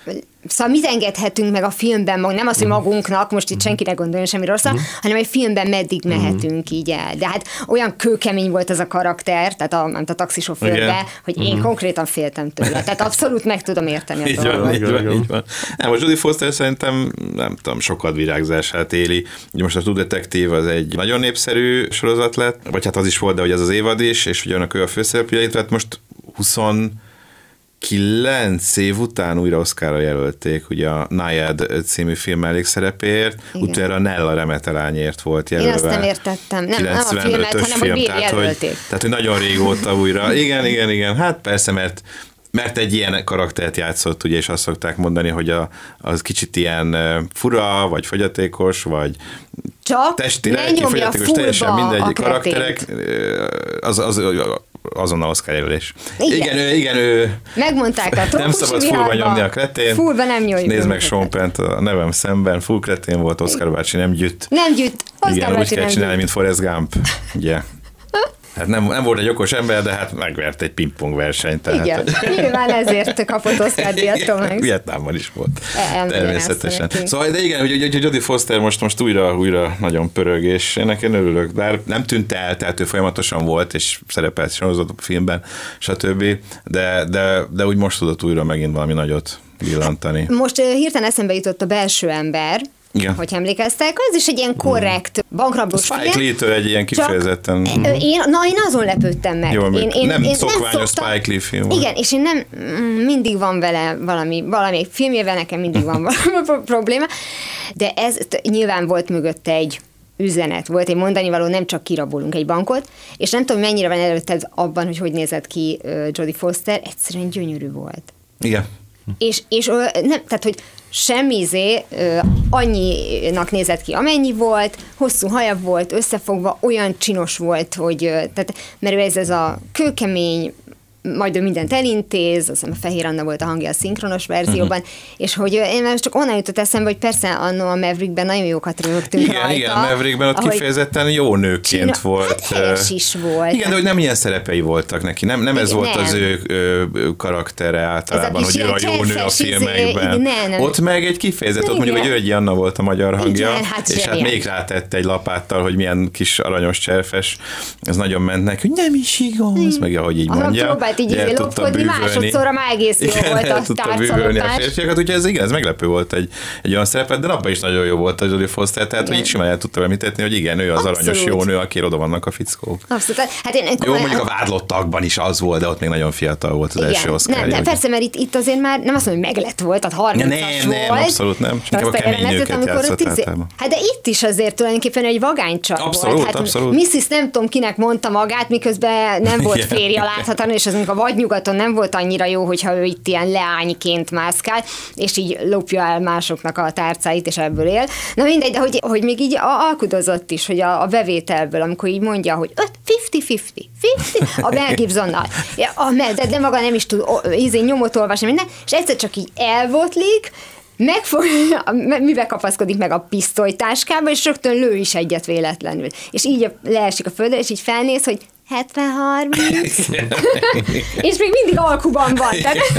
szóval mit engedhetünk meg a filmben, mag- nem az, hogy magunknak, most itt senki ne gondoljon semmi rosszat, hanem egy filmben meddig Hm. mehetünk így el. De hát olyan kőkemény volt ez a karakter, tehát a, a taxisofőrbe, Igen. hogy én konkrétan féltem tőle. Tehát abszolút meg tudom érteni a. Így van, dolgot. így van, így van. Nem, a Judy Foster szerintem, nem tudom, sokat virágzását éli. Ugye most a True Detective az egy nagyon népszerű sorozat lett, vagy hát az is volt, de hogy ez az évad is, és ugyanak ő a főszereplője, tehát most 29 év után újra Oscarra jelölték, ugye a Nayad című film mellékszerepéért, Igen. utána a Nella Remetelányért volt Én jelölve. azt nem értettem. Nem, nem a 95-ös filmet, hanem hogy miért tehát, hogy, jelölték. tehát, hogy nagyon régóta újra. Igen, igen, igen. Hát persze, mert mert egy ilyen karaktert játszott, ugye, és azt szokták mondani, hogy a, az kicsit ilyen fura, vagy fogyatékos, vagy Csak testi, ne nyomja teljesen mindegy a karakterek, ö, az, az, azonnal Oscar jelölés. Igen. Igen, ő, igen, ő Megmondták a nem szabad fullba nyomni a kretén. Fullba nem nyomjuk. Nézd meg Sean a nevem szemben, full kretén volt, Oscar bácsi nem gyűjt. Nem gyűjt. Oscar Igen, úgy bácsi kell nem csinálni, gyűjt. mint Forrest Gump. Ugye? <laughs> Hát nem, nem volt egy okos ember, de hát megvert egy pingpong versenyt. Tehát, Igen, nyilván ezért kapott Oscar díjat Hanks. Vietnámban is volt. Nem, Természetesen. igen, azt Szóval, de igen, hogy, hogy, hogy Jodie Foster most, most újra, újra nagyon pörög, és én nekem örülök, bár nem tűnt el, tehát ő folyamatosan volt, és szerepelt sorozatok filmben, stb. De, de, de úgy most tudott újra megint valami nagyot villantani. Most hirtelen eszembe jutott a belső ember, Igen. hogy emlékeztek, ez is egy ilyen korrekt bankrablós Spike. Lee-től egy ilyen Csak- kifejezetten... Ö, Én, na, én azon lepődtem meg. Jól én, működik. Nem szokványos Spike Lee film. Igen, és én nem, mm, mindig van vele valami, valami filmjével nekem mindig van <laughs> valami pro- probléma, de ez nyilván volt mögötte egy üzenet, volt egy mondani való, nem csak kirabolunk egy bankot, és nem tudom, mennyire van előtted abban, hogy hogy nézett ki Jodie Foster, egyszerűen gyönyörű volt. Igen. És, és nem, tehát, hogy semmi izé, annyinak nézett ki, amennyi volt, hosszú haja volt, összefogva, olyan csinos volt, hogy, tehát, mert ez, ez a kőkemény, majd ő mindent elintéz, azt hiszem a Fehér Anna volt a hangja a szinkronos verzióban, uh-huh. és hogy ö, én már csak onnan jutott eszembe, hogy persze annó a Maverickben nagyon jókat rögtünk Igen, rajta. igen, Maverickben ott kifejezetten jó nőként Csina- volt. Hát ö, is volt. Igen, de hogy nem ilyen szerepei voltak neki. Nem, nem ez Igen, volt az nem. ő, ő, ő karaktere általában, hogy ő a jó nő a cserfes, izé, filmekben. igen, nem. Ott meg egy kifejezett, ott mondjuk, hogy Györgyi Anna volt a magyar hangja, Igen, hát és hát még rátette egy lapáttal, hogy milyen kis aranyos cserfes. Ez nagyon ment neki, hogy nem is igaz, meg ahogy így mondja. Próbált így izé lopkodni, másodszorra már egész jó Igen, volt a bűvölni a tárcalopás. férfiakat, úgyhogy ez igen, ez meglepő volt egy, egy olyan szerepet, de abban is nagyon jó volt a Jodie Foster, tehát hogy Igen. így simán el tudta említetni, hogy igen, ő az aranyos Abszolút. jó nő, aki oda vannak a fickók. Abszolút. Hát én, Jó, mondjuk a vádlottakban is az volt, de ott még nagyon fiatal volt az első Oscar. nem, nem, persze, mert itt, itt azért már nem azt mondom, hogy meglett volt, tehát 30 Nem, nem, volt. abszolút nem. Inkább a kemény nőket játszott ott izé-. Hát de itt is azért tulajdonképpen egy vagánycsak Abszolút, volt. Hát abszolút. Mrs. nem tudom kinek mondta magát, miközben nem volt Igen. férje láthatóan, és az mondjuk a vadnyugaton nem volt annyira jó, hogyha ő itt ilyen leányként mászkál, és így lopja el másoknak a tárcáit, és ebből él. Na mindegy, de hogy, hogy még így alkudozott is, hogy a, a bevételből, amikor így mondja, hogy öt- 50-50, 50, a Mel Gibsonnal. A Mel, de, de maga nem is tud o, ízé, nyomot olvasni, minden, és egyszer csak így elvotlik, megfogja, mibe kapaszkodik meg a pisztolytáskába, és rögtön lő is egyet véletlenül. És így leesik a földre, és így felnéz, hogy 70-30, <laughs> és még mindig alkuban van. Tehát, <laughs>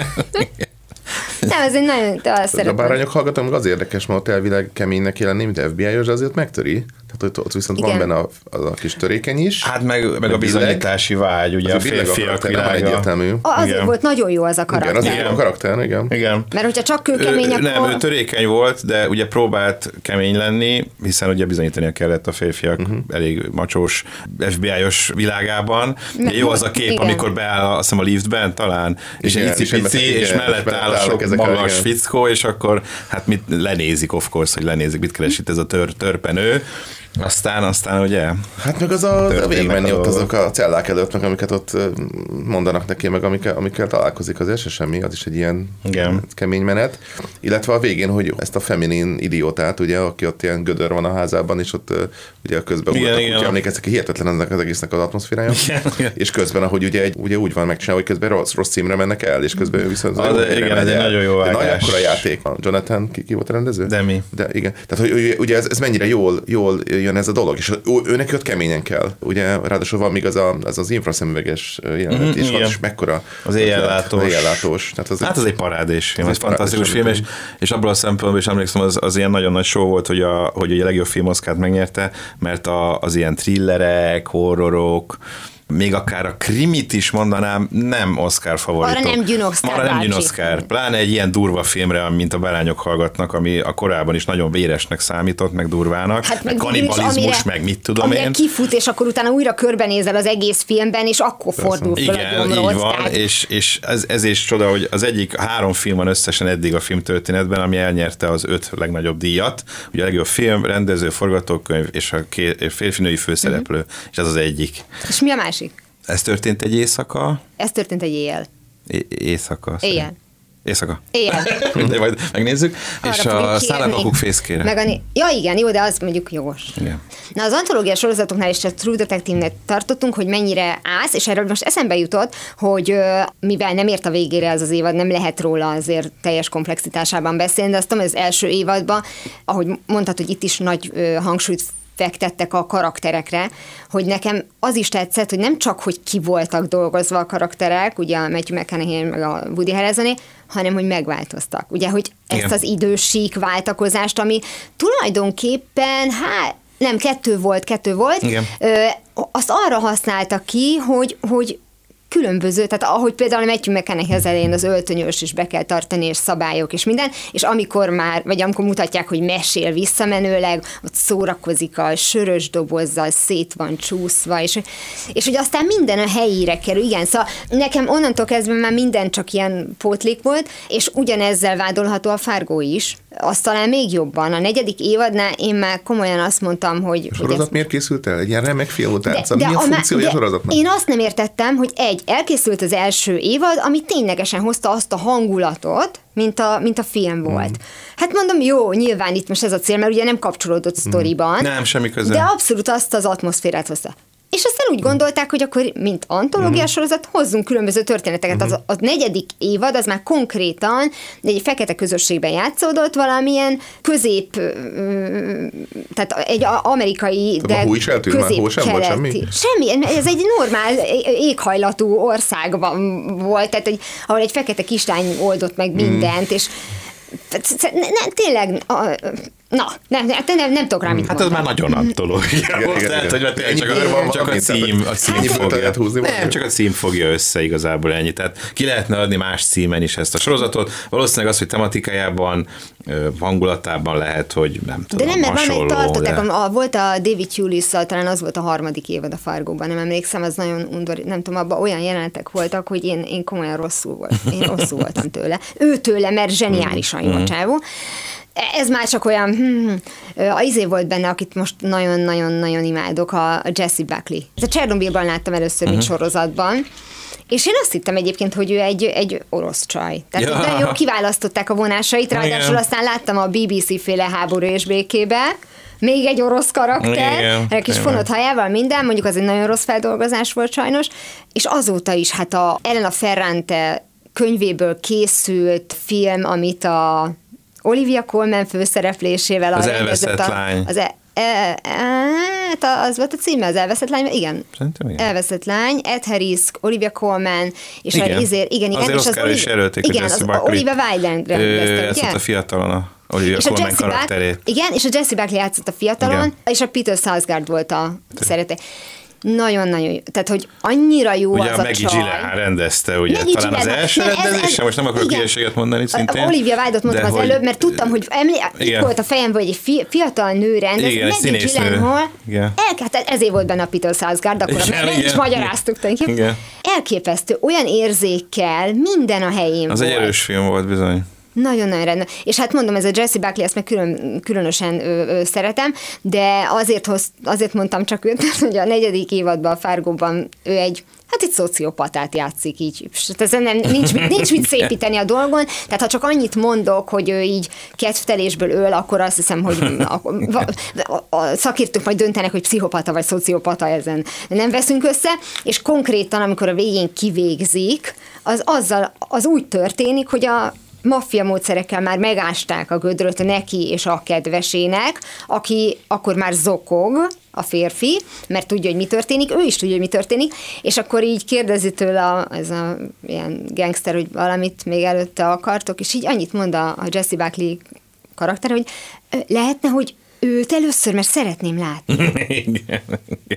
nem, ez egy nagyon de azt A szeretem. bárányok hallgatom, meg az érdekes, mert ott elvileg keménynek lenni, mint FBI-os, azért megtöri. Tehát ott, ott viszont Igen. van benne a, az a kis törékeny is. Hát meg, meg a billeg. bizonyítási vágy, ugye a Az billeg férfiak világa. egyértelmű. Azért Igen. volt nagyon jó az a Igen, karakter. az igen. a karakter, igen. Igen. Mert hogyha csak kőkemény, akkor... nem, ő törékeny volt, de ugye próbált kemény lenni, hiszen ugye bizonyítania kellett a férfiak uh-huh. elég macsós FBI-os világában. Ne, jó az a kép, igen. amikor beáll azt hiszem a liftben talán, és Igen, egy és pici, igen, és és mellett áll a sok a- magas igen. fickó, és akkor hát mit lenézik, of course, hogy lenézik, mit keres itt ez a tör, törpenő. Aztán, aztán ugye Hát meg az a, a végigmenni ott azok a cellák előtt, meg amiket ott mondanak neki, meg amikkel, amikkel találkozik, az se semmi, az is egy ilyen Igen. kemény menet. Illetve a végén, hogy ezt a feminin idiótát, ugye, aki ott ilyen gödör van a házában, és ott ugye közben Igen, igen, igen. ugye emlékeztek, hihetetlen ennek az egésznek az atmoszférája. Igen, igen. és közben, ahogy ugye, egy, ugye úgy van megcsinálva, hogy közben rossz, rossz címre mennek el, és közben ő viszont Az- jó igen, címre ez egy nagyon jó De Nagy vágás. akkora játék van. Jonathan, ki, ki volt a rendező? Demi. De igen. Tehát, hogy ugye, ez, ez, mennyire jól, jól jön ez a dolog, és őnek ott keményen kell. Ugye, ráadásul van még az a, az, az infraszemüveges jelenet, Mhm, és is mekkora Az éjjellátós. Az éjjellátós. Tehát az Hát az egy parádés film, Ez fantasztikus film, és, és abból a szempontból is emlékszem, az, az ilyen nagyon nagy show volt, hogy a, hogy a legjobb film Oscar-t megnyerte, mert a, az ilyen thrillerek, horrorok, még akár a krimit is mondanám, nem Oscar favoritok. Arra nem gyűn Oscar Arra nem gyűn bácsi. Oscar. Pláne egy ilyen durva filmre, mint a Berányok hallgatnak, ami a korábban is nagyon véresnek számított, meg durvának, Hát meg, kanibalizmus, amire- meg mit tudom amire én. kifut, és akkor utána újra körbenézel az egész filmben, és akkor fordul fel a Igen, gyomrod. így van, tehát- és, és ez, ez is csoda, hogy az egyik három film van összesen eddig a filmtörténetben, ami elnyerte az öt legnagyobb díjat. Ugye a legjobb film, rendező, forgatókönyv és a ké- férfinői főszereplő, Mhm. és ez az egyik. És mi a másik? Ez történt egy éjszaka, Ez történt egy éjjel. É- éjszaka. Éjjel. szerint. Éjszaka. Éjjel. <laughs> De majd megnézzük. Arra és a kérni. szállakakuk fészkére. Meg a, né- ja igen, jó, de az mondjuk jogos. Igen. Na az antológiás sorozatoknál is a True Detective-nek tartottunk, hogy mennyire állsz, és erről most eszembe jutott, hogy mivel nem ért a végére ez az évad, nem lehet róla azért teljes komplexitásában beszélni, de azt tudom, az első évadban, ahogy mondtad, hogy itt is nagy hangsúlyt fektettek a karakterekre, hogy nekem az is tetszett, hogy nem csak, hogy ki voltak dolgozva a karakterek, ugye a Matthew McConaughey meg a Woody Harrelson hanem hogy megváltoztak. Ugye, hogy ezt Igen. az idősík váltakozást, ami tulajdonképpen, hát nem, kettő volt, kettő volt. Igen. Ö, azt arra használta ki, hogy, hogy különböző, tehát ahogy például Matthew McConaughey az elején az öltönyös is be kell tartani, és szabályok, és minden, és amikor már, vagy amikor mutatják, hogy mesél visszamenőleg, ott szórakozik a sörös dobozzal, szét van csúszva, és, és hogy aztán minden a helyére kerül, igen, szóval nekem onnantól kezdve már minden csak ilyen pótlék volt, és ugyanezzel vádolható a Fargo is, azt talán még jobban. A negyedik évadnál én már komolyan azt mondtam, hogy... A hogy sorozat ez- miért készült el? Egy ilyen remek filmutánca. Mi a má- funkciója a sorozatnak? Én azt nem értettem, hogy egy, elkészült az első évad, ami ténylegesen hozta azt a hangulatot, mint a, mint a film volt. Mhm. Hát mondom, jó, nyilván itt most ez a cél, mert ugye nem kapcsolódott sztoriban. Mhm. Nem, semmi köze. De abszolút azt az atmoszférát hozta. És aztán úgy gondolták, hogy akkor, mint antológiás sorozat, hozzunk különböző történeteket. Az, a negyedik évad az már konkrétan egy fekete közösségben játszódott, valamilyen közép, tehát egy amerikai, a hó is eltűnt már? Hó sem volt semmi? Semmi, ez egy normál éghajlatú országban volt, tehát egy, ahol egy fekete kislány oldott meg mindent, és nem, tényleg, a, na, nem, nem, nem, nem tudok rá mit Hát ez már nagyon antológia. Tehát, hogy tényleg csak, a, csak cím, a cím fogja. húzni Nem, csak a cím fogja össze igazából ennyi. Tehát ki lehetne adni más címen is ezt a sorozatot. Valószínűleg az, hogy tematikájában, hangulatában lehet, hogy nem De tudom, nem, mert van egy de... a, a, volt a David hewlis talán az volt a harmadik évad a Fargóban, nem emlékszem, az nagyon undor, nem tudom, abban olyan jelenetek voltak, hogy én, én komolyan rosszul voltam, én rosszul voltam tőle. Ő tőle, mert zseniálisan jó a csávó. Ez már csak olyan, hm, hm, a izé volt benne, akit most nagyon-nagyon-nagyon imádok, a Jesse Buckley. Ez a Csernobylban láttam először, mint sorozatban. És én azt hittem egyébként, hogy ő egy, egy orosz csaj. Tehát Ja. nagyon jól kiválasztották a vonásait, ráadásul Igen. aztán láttam a BBC féle háború és békébe, még egy orosz karakter, Igen, egy kis fonott hajával, minden, mondjuk az egy nagyon rossz feldolgozás volt sajnos, és azóta is hát a Elena Ferrante könyvéből készült film, amit a Olivia Colman főszereplésével Az elveszett a, lány. Az e, e, e, az volt a címe, az elveszett lány, igen. Szerintem igen. Elveszett lány, Ed Harris, Olivia Colman, és Igen. a izér, igen, igen, Azért és az Oscarra is jelölték igen, az. Olivia Wilde Ö, rendezte, ezt ugye? a fiatalon a Olivia És a Colman Buck- karakterét. igen, és a Jesse Buckley játszott a fiatalon, Igen. és a Peter Sarsgaard volt a szerete. Nagyon-nagyon jó. Tehát, hogy annyira jó Ugye az a a Maggie csaj. Gyllenhaal rendezte, ugye Maggie talán az Gyllenhaal. első Nem, ez- rendezés, ez- sem, most nem akarok hülyeséget mondani szintén. Olivia Wilde-ot mondtam az hogy- előbb, mert tudtam, hogy emlé, itt volt a fejemben, hogy egy fi, fiatal nő rendez, Igen, egy Maggie. Gyllenhaal, Igen. el, hát ezért volt benne a Peter Sarsgaard, akkor Igen, meg is magyaráztuk tulajdonképpen. Elképesztő, olyan érzékkel, minden a helyén Az egy volt. erős film volt bizony. Nagyon-nagyon rendben. És hát mondom, ez a Jesse Buckley, ezt meg külön, különösen ö, ö, szeretem, de azért, hoz, azért mondtam csak őt, <laughs> mert hogy a negyedik évadban, a Fargóban ő egy Hát egy szociopatát játszik így. Hát ezen nem, nincs, mit- nincs mit szépíteni a dolgon, tehát ha csak annyit mondok, hogy ő így kedvtelésből öl, akkor azt hiszem, hogy <laughs> a, a, a szakértők majd döntenek, hogy pszichopata vagy szociopata ezen nem veszünk össze, és konkrétan, amikor a végén kivégzik, az azzal, az úgy történik, hogy a maffia módszerekkel már megásták a gödröt neki és a kedvesének, aki akkor már zokog, a férfi, mert tudja, hogy mi történik, ő is tudja, hogy mi történik, és akkor így kérdezi tőle a, ez a ilyen gangster, hogy valamit még előtte akartok, és így annyit mond a, a Jesse Buckley karakter, hogy lehetne, hogy őt először, mert szeretném látni. <laughs> Igen.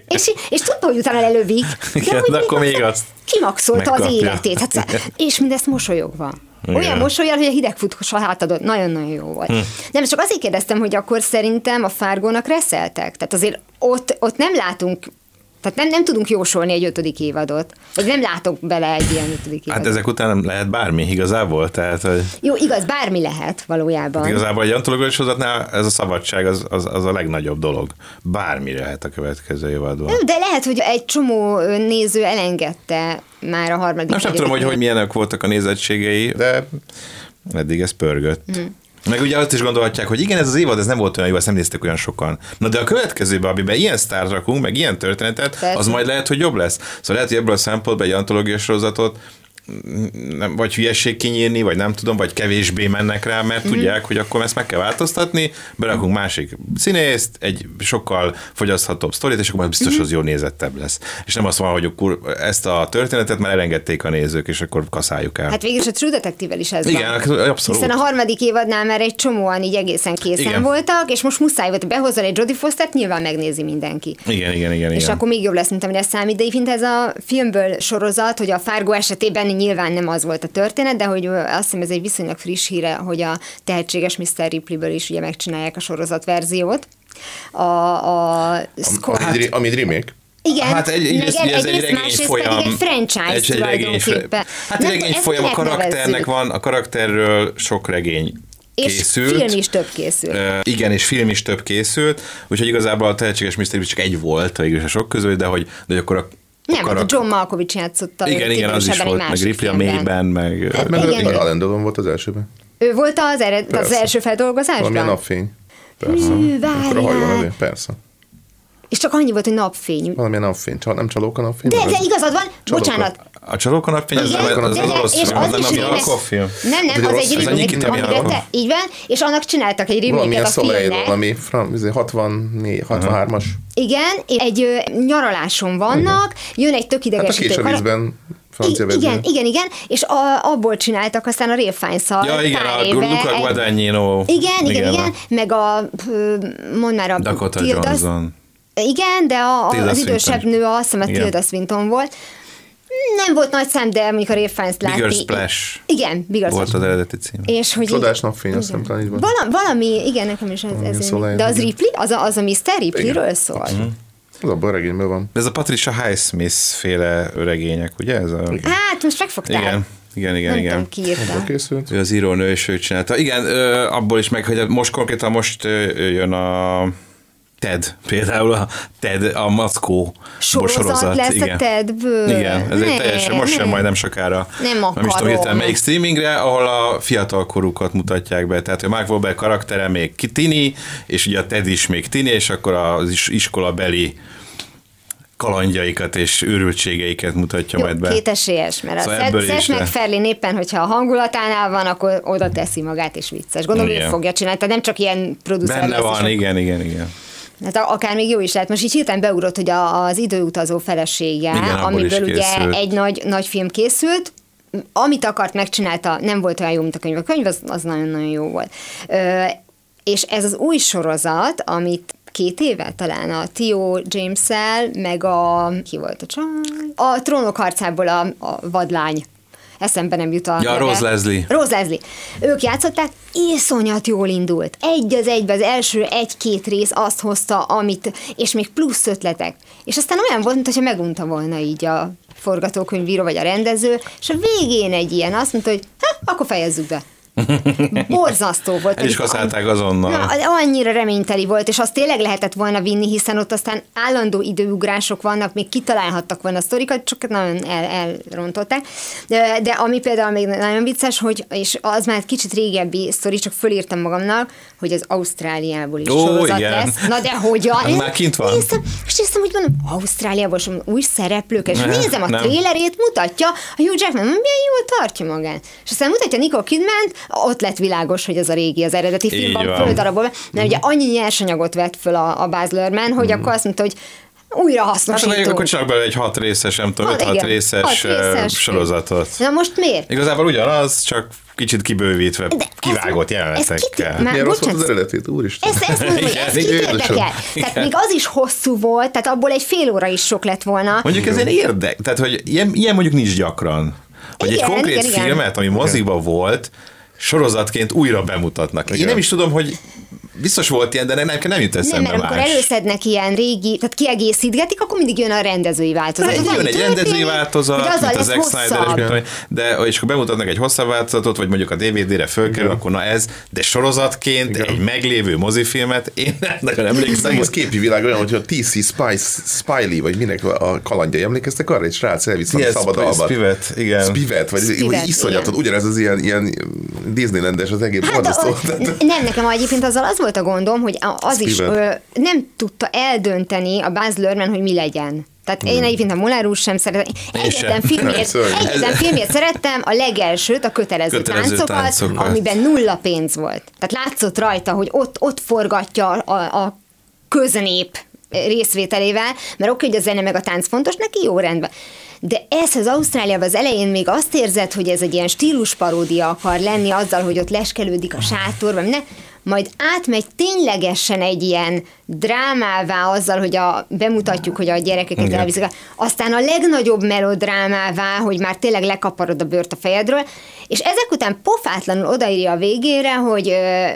És, és tudta, hogy utána lelövik. Igen, de akkor még azt Kimaxolta az megkapja. életét. Hát, és mindezt mosolyogva. Igen. Olyan mosolyal, hogy a hidegfutós a hátadon. Nagyon-nagyon jó volt. Hm. Nem, csak azért kérdeztem, hogy akkor szerintem a Fárgónak reszeltek. Tehát azért ott, ott nem látunk Tehát nem, nem tudunk jósolni egy ötödik évadot. Vagy nem látok bele egy ilyen ötödik évadot. Hát ezek után nem lehet bármi igazából, tehát hogy Jó, igaz, bármi lehet valójában. igazából egy antológiai sorozatnál ez a szabadság az, az, az a legnagyobb dolog. Bármi lehet a következő évadban. De lehet, hogy egy csomó néző elengedte már a harmadik Most nem tudom, hogy, hogy milyenek voltak a nézettségei, de eddig ez pörgött. Hm. Meg ugye azt is gondolhatják, hogy igen, ez az évad, ez nem volt olyan jó, ezt nem nézték olyan sokan. Na de a következőben, amiben ilyen sztárt rakunk, meg ilyen történetet, Persze. az majd lehet, hogy jobb lesz. Szóval lehet, hogy ebből a szempontból egy antológiai sorozatot nem, vagy hülyesség kinyírni, vagy nem tudom, vagy kevésbé mennek rá, mert Mhm. tudják, hogy akkor ezt meg kell változtatni, berakunk másik színészt, egy sokkal fogyaszthatóbb sztorit, és akkor már biztos Mhm. az jó nézettebb lesz. És nem azt van, hogy akkor ezt a történetet már elengedték a nézők, és akkor kaszáljuk el. Hát végül is a True Detective-vel is ez Igen, van. abszolút. Hiszen a harmadik évadnál már egy csomóan így egészen készen Igen. voltak, és most muszáj volt, behozol egy Jodie Fostert, nyilván megnézi mindenki. Igen, igen, igen. És igen. akkor még jobb lesz, mint amire számít. De egyébként ez a filmből sorozat, hogy a Fargo esetében nyilván nem az volt a történet, de hogy azt hiszem ez egy viszonylag friss híre, hogy a tehetséges Mr. Ripley-ből is ugye megcsinálják a sorozat verziót. A, a Scott... Amit, amit remake. Igen, Hát egy, meg egyrészt, ugye ez egy regény folyam. pedig egy franchise egy, egy regény, tulajdonképpen. hát Nem, egy regény folyam, a karakternek nevezzük? van, a karakterről sok regény És készült. film is több készült. Ö, igen, és film is több készült, úgyhogy igazából a tehetséges Mr. Csak egy volt végül is a sok közül, de hogy, de hogy akkor a Nem, karak- hát a John Malkovich játszotta. igen, igen, az is volt, meg Ripley a mélyben, meg... Hát Meg igen. Alan Delon volt az elsőben. Ő volt az, ered, az első feldolgozásban? Valamilyen napfény. Persze. Hű, Akkor a hajó várjál. nevű, persze. És csak annyi volt, hogy napfény. Valamilyen napfény, Csal- nem csalók a napfény? De, de igazad van, Csalóka. bocsánat. A csalók a napfény, az, Igen, nem, az, de- az és az az nem a film. Nem, nem, az egy remake, amire te, így van, és annak csináltak egy remake a filmnek. valami izé, 64, 63-as. Igen, egy nyaraláson vannak, jön egy tök Hát a idegesítő kés a vízben, francia I- igen, igen, igen, és a, abból csináltak aztán a Real Fine-szal Ja, igen, a Luca egy- Guadagnino. Igen, igen, igen, meg a, mondd már a Dakota Tilda- Johnson. Igen, de a, a, az idősebb nő, azt hiszem, a Igen. Tilda Swinton volt. Nem volt nagy szám, de mondjuk a Real Fine-t látni. Bigger Splash Igen, Bigger volt az eredeti cím. És hogy Csodás így- napfény, azt hiszem talán így van. Vala, valami, igen, nekem is ez, Valamilyen ez Soleil, de az igen. Ripley, az a, az a Mr. Ripleyről Igen. szól. Az abban a regényben van. Ez a Patricia Highsmith féle regények, ugye? Ez a... Hát, most megfogtál. Igen, igen, igen, Nem igen. tudom, ki írta. Abból készült. Ő az írónő, és ő csinálta. Igen, abból is meg, hogy most konkrétan most jön a TED, például a TED, a Mackó Sorozat, sorozat. lesz igen. a TED-ből. Igen, ez egy teljesen, most sem ne. majdnem sokára. Nem Nem is tudom akarom. hirtelen melyik streamingre, ahol a fiatal korukat mutatják be. Tehát a Mark Wahlberg karaktere még tini, és ugye a Ted is még tini, és akkor az is iskolabeli kalandjaikat és őrültségeiket mutatja Jó, majd be. kétesélyes, mert Szóval a Seth, MacFarlane éppen, hogyha a hangulatánál van, akkor oda teszi magát, és vicces. Gondolom, Igen. fogja csinálni, tehát nem csak ilyen producer Benne van, igen, igen, igen. Hát akár még jó is lehet. Most így hirtelen beugrott, hogy a, az időutazó felesége, Igen, amiből ugye készült. egy nagy, nagy film készült, amit akart, megcsinálta, nem volt olyan jó, mint a könyv. A könyv az, az nagyon-nagyon jó volt. Ö, és ez az új sorozat, amit két éve talán a Tio james meg a... Ki volt a csaj? A trónok harcából a, a vadlány. Eszembe nem jut a Ja, neve. Rose Leslie. Rose Leslie. Ők játszották, iszonyat jól indult. Egy az egybe az első egy-két rész azt hozta, amit, és még plusz ötletek. És aztán olyan volt, mintha megunta volna így a forgatókönyvíró vagy a rendező, és a végén egy ilyen azt mondta, hogy ha, akkor fejezzük be. <laughs> Borzasztó volt. El is kaszálták azonnal. Na, annyira reményteli volt, és azt tényleg lehetett volna vinni, hiszen ott aztán állandó időugrások vannak, még kitalálhattak volna a sztorikat, csak nagyon el, elrontották. De, de ami például még nagyon vicces, hogy, és az már egy kicsit régebbi sztori, csak fölírtam magamnak, hogy az Ausztráliából is Ó, sorozat igen. lesz. Na de hogyan? <laughs> Az már kint van. Néztem, és néztem, hogy mondom, Ausztráliából mondom, új szereplők, és Ne, nézem a nem. trélerét, mutatja, a Hugh Jackman, milyen jól tartja magát. És aztán mutatja Nicole Kidman, ott lett világos, hogy az a régi, az eredeti filmben van. földarabolva, mert ugye annyi nyersanyagot vett föl a, a Baz Luhrmann, hogy akkor azt mondta, hogy újra Hát akkor, hasznosítunk. akkor csak belőle egy hat részes, nem tudom, Hat, öt hat igen, részes, hat részes film. sorozatot. Na most miért? Igazából ugyanaz, csak kicsit kibővítve, De kivágott ez- ez jelenetekkel. kit- Milyen rossz volt az eredetét, úristen. Ezt, ezt <laughs> mondom, ez Igen, kit érdekel? Tehát még az is hosszú volt, tehát abból egy fél óra is sok lett volna. Mondjuk ez egy érdek, tehát hogy ilyen, ilyen mondjuk nincs gyakran. Hogy egy Igen, konkrét igen, igen. filmet, ami moziba volt, sorozatként újra bemutatnak. Én Igen. nem is tudom, hogy biztos volt ilyen, de nem, nekem nem jut Nem, eszembe mert amikor más. előszednek ilyen régi, tehát kiegészítgetik, akkor mindig jön a rendezői változat. Egy, Az, jön egy rendezői változat, azzal mint az Zack Snyder, én, de és akkor bemutatnak egy hosszabb változatot, vagy mondjuk a DVD-re fölkerül, akkor na ez, de sorozatként egy meglévő mozifilmet, én nem Az emlékszem, hogy képi világ olyan, hogy a TC Spice, Spiley, vagy minek a kalandjai, emlékeztek arra, egy srác elvisz szabad albat. Spivet, igen. Spivet, vagy, Spivet, vagy iszonyatot, igen. ugyanez az ilyen, ilyen Disneylandes az egész Hát borzasztó. a, nem, nekem egyébként azzal az volt a gondom, hogy az is ö, nem tudta eldönteni a Buzz Lerman, hogy mi legyen. Tehát én egyébként a Mulan Rouge sem szeretem. Egyetlen Szörnyű. egyetlen filmét szerettem, a legelsőt, a kötelező, Kötelező táncokat, táncokat. amiben nulla pénz volt. Tehát látszott rajta, hogy ott, ott forgatja a, a köznép részvételével, mert oké, hogy a zene meg a tánc fontos, neki jó rendben. De ez az Ausztráliában az elején még azt érzed, hogy ez egy ilyen stílusparódia akar lenni azzal, hogy ott leskelődik a sátor, vagy ne, majd átmegy ténylegesen egy ilyen drámává azzal, hogy a, bemutatjuk, hogy a gyerekeket Igen. elviszik. Aztán a legnagyobb melodrámává, hogy már tényleg lekaparod a bőrt a fejedről, és ezek után pofátlanul odaírja a végére, hogy ö,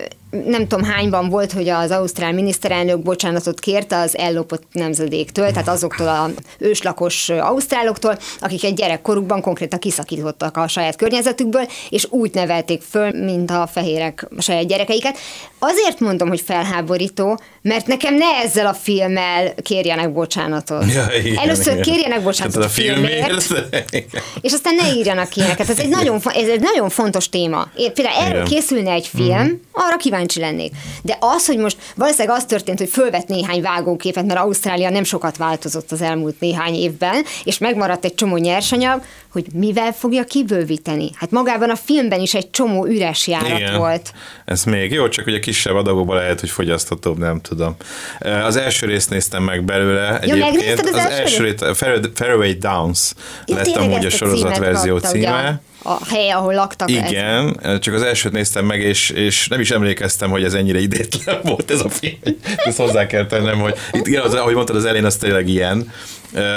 nem tudom hányban volt, hogy az ausztrál miniszterelnök bocsánatot kérte az ellopott nemzedéktől, tehát azoktól a őslakos ausztráloktól, akik egy gyerekkorukban konkrétan kiszakítottak a saját környezetükből, és úgy nevelték föl, mint a fehérek a saját gyerekeiket. Azért mondom, hogy felháborító, mert nekem ne ezzel a filmmel kérjenek bocsánatot. Ja, igen, Először igen. kérjenek bocsánatot Hát a filmért, és aztán ne írjanak ilyeneket. Ez egy nagyon, ez egy nagyon fontos téma. Én például erről Igen. készülne egy film, Mhm. arra kíváncsi lennék. De az, hogy most valószínűleg az történt, hogy fölvett néhány vágóképet, mert Ausztrália nem sokat változott az elmúlt néhány évben, és megmaradt egy csomó nyersanyag, hogy mivel fogja kibővíteni. Hát magában a filmben is egy csomó üres járat Igen. volt. Ez még jó, csak ugye kisebb adagokban lehet, hogy fogyaszthatóbb, nem tudom. Az első részt néztem meg belőle egyébként. megnézted az az első első részt, Fairway Downs lett amúgy a sorozatverzió kapta, ugye, címe. A hely, ahol laktak. ez. Igen, csak az elsőt néztem meg, és, és nem is emlékeztem, hogy ez ennyire idétlen <laughs> volt ez a film. Ezt hozzá kell tennem, hogy itt, igen, ahogy mondtad, az elén az tényleg ilyen,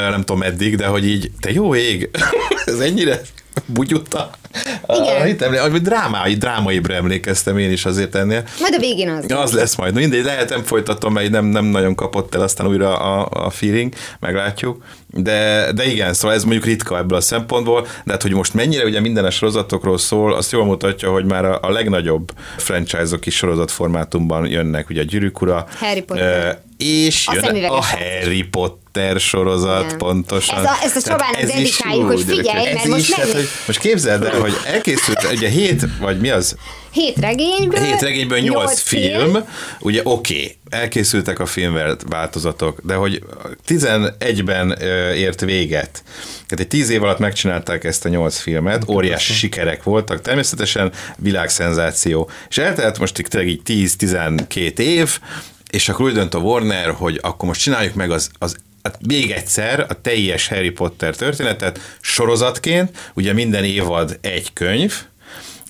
nem tudom meddig, de hogy így, te jó ég, <laughs> ez ennyire bugyutta. Igen. Itt emlé- hogy drámai, drámaibre emlékeztem én is azért ennél. Majd a végén az. Az lesz majd. Mindegy, lehet nem folytatom, mert nem, nem nagyon kapott el aztán újra a, a feeling, meglátjuk. De, de igen, szóval ez mondjuk ritka ebből a szempontból, de hát hogy most mennyire ugye minden a sorozatokról szól, azt jól mutatja, hogy már a, a legnagyobb franchise-ok is sorozatformátumban jönnek, ugye a Gyűrűk Ura, Harry Potter. És A jön a Harry Potter sorozat, Igen. pontosan. Ez a- ezt a Csabának ez dedikáljuk, hogy figyelj, mert ez most is, hát, megné- hogy most képzeld el, hogy elkészült ugye hét, vagy mi az? Hét regényből. Hét regényből nyolc nyolc film, ugye oké, okay, elkészültek a filmváltozatok, de hogy 11-ben ö, ért véget. Tehát egy tíz év alatt megcsinálták ezt a nyolc filmet, óriási sikerek voltak, természetesen világszenzáció. És eltelt most tényleg így 10-12 év, és akkor úgy dönt a Warner, hogy akkor most csináljuk meg az, az hát még egyszer a teljes Harry Potter történetet sorozatként, ugye minden évad egy könyv,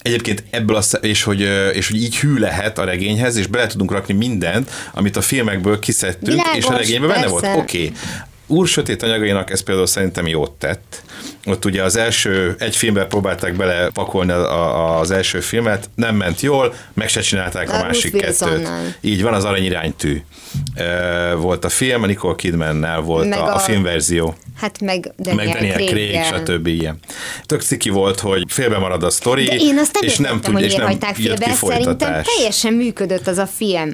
Egyébként ebből a, és hogy, és hogy így hű lehet a regényhez, és bele tudunk rakni mindent, amit a filmekből kiszedtünk, Világos, és a regényben benne volt. Oké. Okay. Úr sötét anyagainak ez például szerintem jót tett. Ott ugye az első, egy filmbe próbálták bele pakolni a, a, az első filmet, nem ment jól, meg se csinálták a, A másik kettőt. Így van, az aranyiránytű. Ö, volt a film, a Nicole Kidmannel volt Meg a, a, a- filmverzió Hát meg Daniel, meg Daniel Craig, Craig-gel. stb. ilyen. Tök ciki volt, hogy félbe marad a sztori, De én azt nem és nem értettem, tud, hogy és nem hagyták jött félbe. ki Szerintem teljesen működött az a film.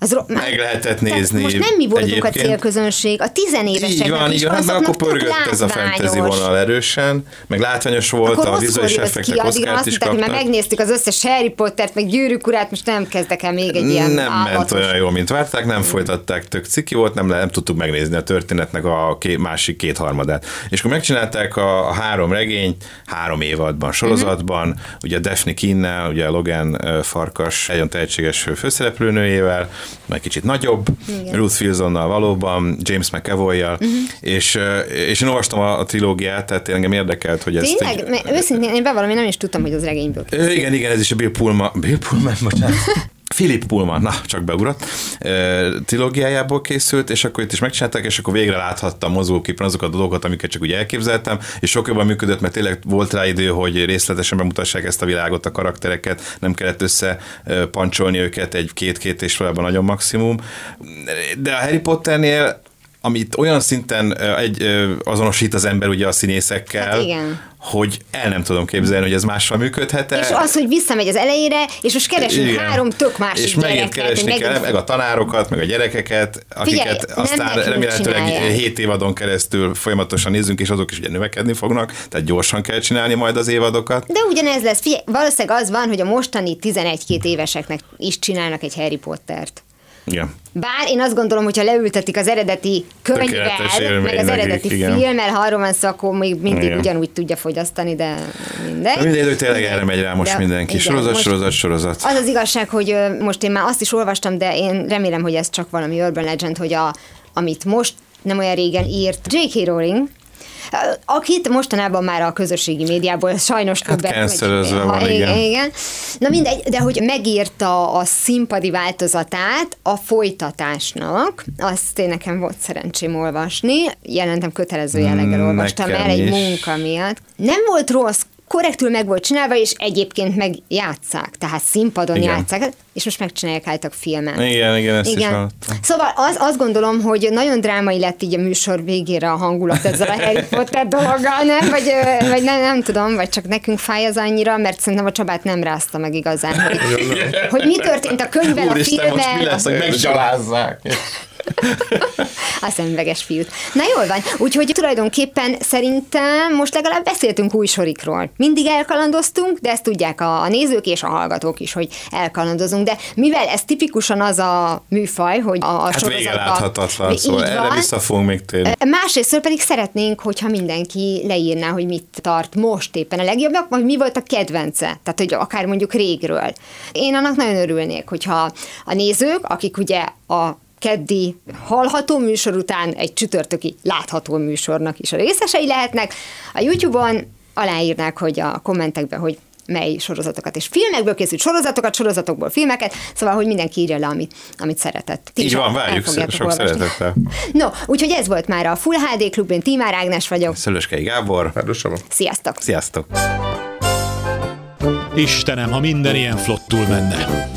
Az ro- Meg lehetett nézni Most nem mi voltunk egyébként. a célközönség, a tizenéveseknek Így van, is így van, mert akkor pörgött ez a fantasy látványos. vonal erősen, meg látványos volt, Akkor a vizuális effektek azt is hogy már kaptak. megnéztük az összes Harry Pottert, meg Gyűrűk urát, most nem kezdek el még egy ilyen nem ment állatos. olyan jól, mint várták, nem folytatták, tök ciki volt, nem, nem tudtuk megnézni a történetnek a ké, másik kétharmadát. És akkor megcsinálták a, a három regényt, három évadban, sorozatban, uh-huh. ugye Daphne Kinnel, ugye Logan Farkas, nagyon tehetséges főszereplőnőjével, meg kicsit nagyobb, Igen. Ruth Wilsonnal valóban, James McAvoy-jal, uh-huh. és, ö, és én olvastam a, a trilógiát, tehát engem érdekelt, hogy ezt Tényleg? így- őszintén én bevallom, én nem is tudtam, hogy az regényből. Igen, igen, ez is a Bill Pullman, Bill Pullman, bocsánat. <laughs> Philip Pullman, na, csak beugrott, trilógiájából készült, és akkor itt is megcsinálták, és akkor végre láthattam mozgóképpen azokat a dolgokat, amiket csak úgy elképzeltem, és sok jobban működött, mert tényleg volt rá idő, hogy részletesen bemutassák ezt a világot, a karaktereket, nem kellett össze pancsolni őket egy-két-két és valójában nagyon maximum. De a Harry Potternél amit olyan szinten egy, azonosít az ember ugye a színészekkel, Hát igen. hogy el nem tudom képzelni, hogy ez mással működhet És az, hogy visszamegy az elejére, és most keresünk Igen. három tök másik És megint keresni hogy kell, megint- meg a tanárokat, meg a gyerekeket, akiket Figyelj, aztán remélhetőleg csinálják. 7 évadon keresztül folyamatosan nézzünk, és azok is ugye növekedni fognak, tehát gyorsan kell csinálni majd az évadokat. De ugyanez lesz. Figyelj, valószínűleg az van, hogy a mostani 11-2 éveseknek is csinálnak egy Harry Pottert. Igen. Bár én azt gondolom, hogyha leültetik az eredeti könyvvel, élmény meg az eredeti igen. filmmel, ha arról van szó, akkor még mindig Igen. ugyanúgy tudja fogyasztani, de mindegy. De mindegy, hogy tényleg erre megy rá most De- mindenki. igen, sorozat, most- sorozat, sorozat. Az az igazság, hogy most én már azt is olvastam, de én remélem, hogy ez csak valami urban legend, hogy a, amit most nem olyan régen írt J.K. Rowling, akit mostanában már a közösségi médiából sajnos Hát többet... cancelözve van, Ha, igen. igen. Na mindegy, de hogy megírta a színpadi változatát a folytatásnak, azt én nekem volt szerencsém olvasni, jelentem kötelező jelleggel Mm, olvastam nekem el egy munka miatt. Nem volt rossz, korrektül meg volt csinálva, és egyébként meg játszák, tehát színpadon Igen. játszák, és most megcsinálják álltak filmen. Igen, igen, ezt is hallottam. Szóval az, azt gondolom, hogy nagyon drámai lett így a műsor végére a hangulat ezzel a Harry Potter dologgal, nem? Vagy, vagy nem, nem tudom, vagy csak nekünk fáj az annyira, mert szerintem a Csabát nem rázta meg igazán, hogy, hogy mi történt a könyvvel, a Úristen, most mi lesz, hogy meggyalázzák? <laughs> a szemüveges fiút. Na jól van, úgyhogy tulajdonképpen szerintem most legalább beszéltünk új sorikról. Mindig elkalandoztunk, de ezt tudják a, a nézők és a hallgatók is, hogy elkalandozunk. De mivel ez tipikusan az a műfaj, hogy a, a Hát vége sorozatban- láthatatlan, Így szóval erre van. vissza fogunk még térni. Másrészt pedig szeretnénk, hogyha mindenki leírná, hogy mit tart most éppen a legjobbnak, vagy mi volt a kedvence, tehát hogy akár mondjuk régről. Én annak nagyon örülnék, hogyha a nézők, akik ugye a keddi hallható műsor után egy csütörtöki látható műsornak is a részesei lehetnek, a YouTube-on aláírnák, hogy a kommentekben, hogy mely sorozatokat és filmekből készült sorozatokat, sorozatokból filmeket, szóval, hogy mindenki írja le, amit, amit szeretett. Ti Így van, várjuk sok olvasni. szeretettel. No, úgyhogy ez volt már a Full HD Klub, én Tímár Ágnes vagyok. Szölöskei Gábor. Csaba. Sziasztok! Sziasztok! Istenem, ha minden ilyen flottul menne.